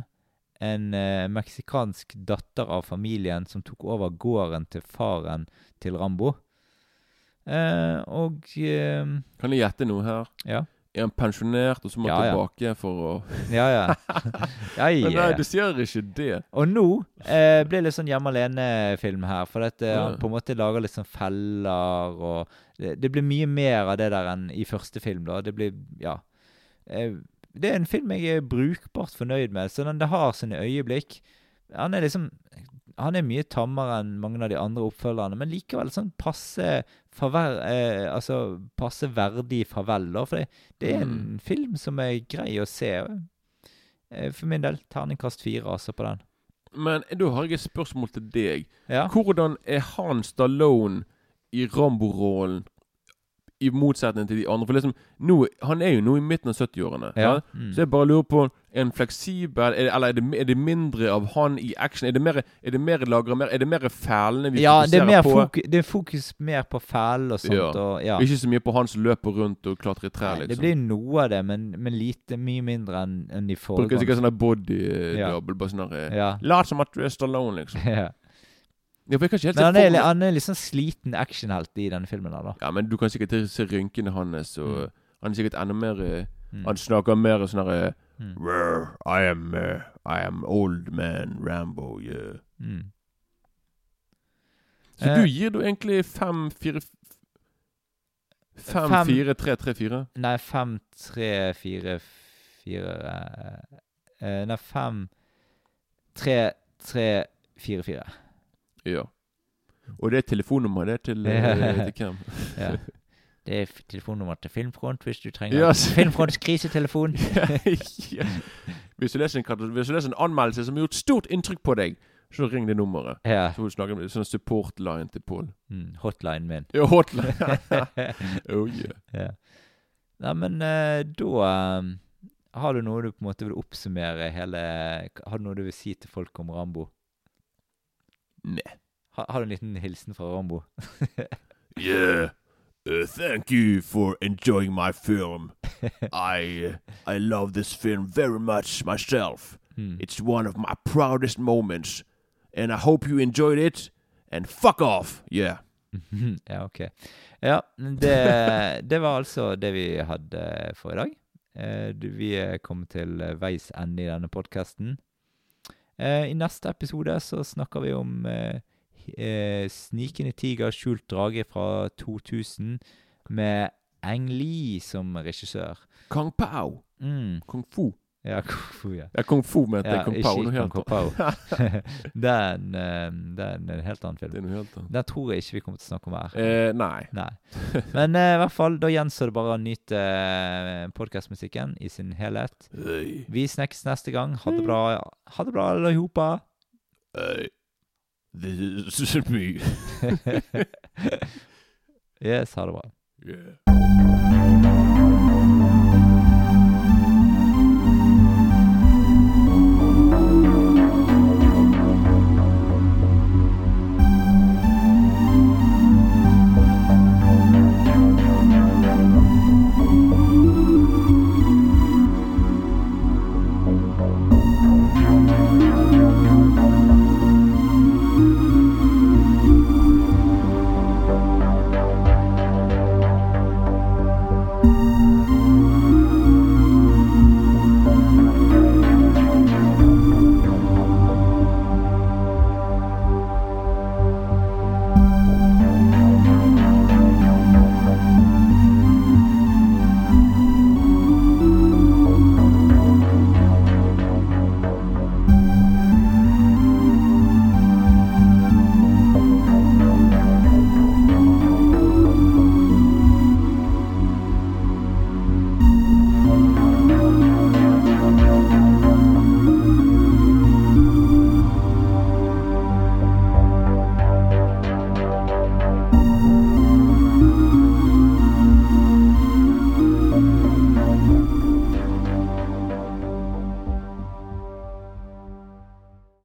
en eh, meksikansk datter av familien som tok over gården til faren til Rambo. Eh, og eh, Kan jeg gjette noe her? Ja. Er han pensjonert, og så må Ja, han ja. tilbake for å Ja, ja. ja, Men nei, du sier ikke det. Og nå eh, blir det litt sånn hjemme alene-film her. For at, eh, Ja. han på en måte lager litt sånn feller og det, det blir mye mer av det der enn i første film, da. Det blir Ja. Eh, det er en film jeg er brukbart fornøyd med. Så den, det har sine øyeblikk. Han er liksom Han er mye tammere enn mange av de andre oppfølgerne, men likevel sånn passe farvel eh, Altså passe verdig farvel, da. For det, det er en Mm. film som er grei å se. Eh, For min del terningkast fire, altså, på den. Men da har jeg et spørsmål til deg. Ja. Hvordan er han Stallone i Rambo-rollen I motsetning til de andre. For liksom, nå, Han er jo nå i midten av 70-årene. Ja. Ja? Mm. Så jeg bare lurer på Er han fleksibel, er det, eller er det, er det mindre av han i action? Er det mer, er det mer lagra mer Er det mer fælene vi Ja, det er, fokuserer mer på? fokus, det er fokus mer på fæl og sånt. Ja. Og, ja. Ikke så mye på han som løper rundt og klatrer i trær, liksom. Det blir noe av det, men, men lite, mye mindre enn en de Bruker sikkert foregående. sånn body double. Bare sånn. Lat som at du er Stallone, liksom. ja. Ja, for jeg kan ikke helt Men han er, han er litt sånn sliten actionhelt i denne filmen. her da Ja, men du kan sikkert se rynkene hans, og Mm. han er sikkert enda mer eh, Mm. Han snakker mer sånn herre Mm. I am eh, I am old man Rambo, yeah. Mm. Så Eh. du gir du egentlig fem, fire Fem, Fem- fire, tre, tre, fire? Nei, fem, tre, fire, fire eh, Nei, fem, tre, tre, fire, fire. Ja. Og det er telefonnummeret det er til, eh, til hvem? ja. Det er telefonnummer til Filmfront hvis du trenger yes. Filmfronts krisetelefon. ja. Hvis, du leser en, hvis du leser en anmeldelse som har gjort stort inntrykk på deg, så ring det nummeret. Ja. Så får du snakke med sånn support line til Pål. Mm, hotline min. Ja, hotline. oh yeah. ja. Nei, men eh, da eh, Har du noe du på en måte vil oppsummere hele Har du noe du vil si til folk om Rambo? Nei. Har, har du en liten hilsen fra Rambo? Yeah. Uh, thank you for enjoying my film. I uh, I love this film very much myself. Hmm. It's one of my proudest moments, and I hope you enjoyed it. And fuck off, yeah. ja, ok. Ja, det, det var altså det vi hadde for i dag. Eh, vi er kommet til veis ende i denne podkasten. Eh, I neste episode så snakker vi om eh, eh, 'Snikende tiger, skjult drage' fra 2000 med Ang Lee som regissør. Kung Pao. Mm. Kung Fu. Ja, Kung Fu, ja. Ja, Kung Fu mente ja, Kung Pao. Ikke Kung Pao. det, er en, eh, det er en helt annen film. Det er noe helt annet. Den tror jeg ikke vi kommer til å snakke om her. Eh, nei. Nei. Men uh, i hvert fall, da gjenstår det bare å nyte uh, podkastmusikken i sin helhet. Øy. Vi snakkes neste gang. Ha det bra, ha det bra alle sammen. This is me. yes, ha det bra. yeah.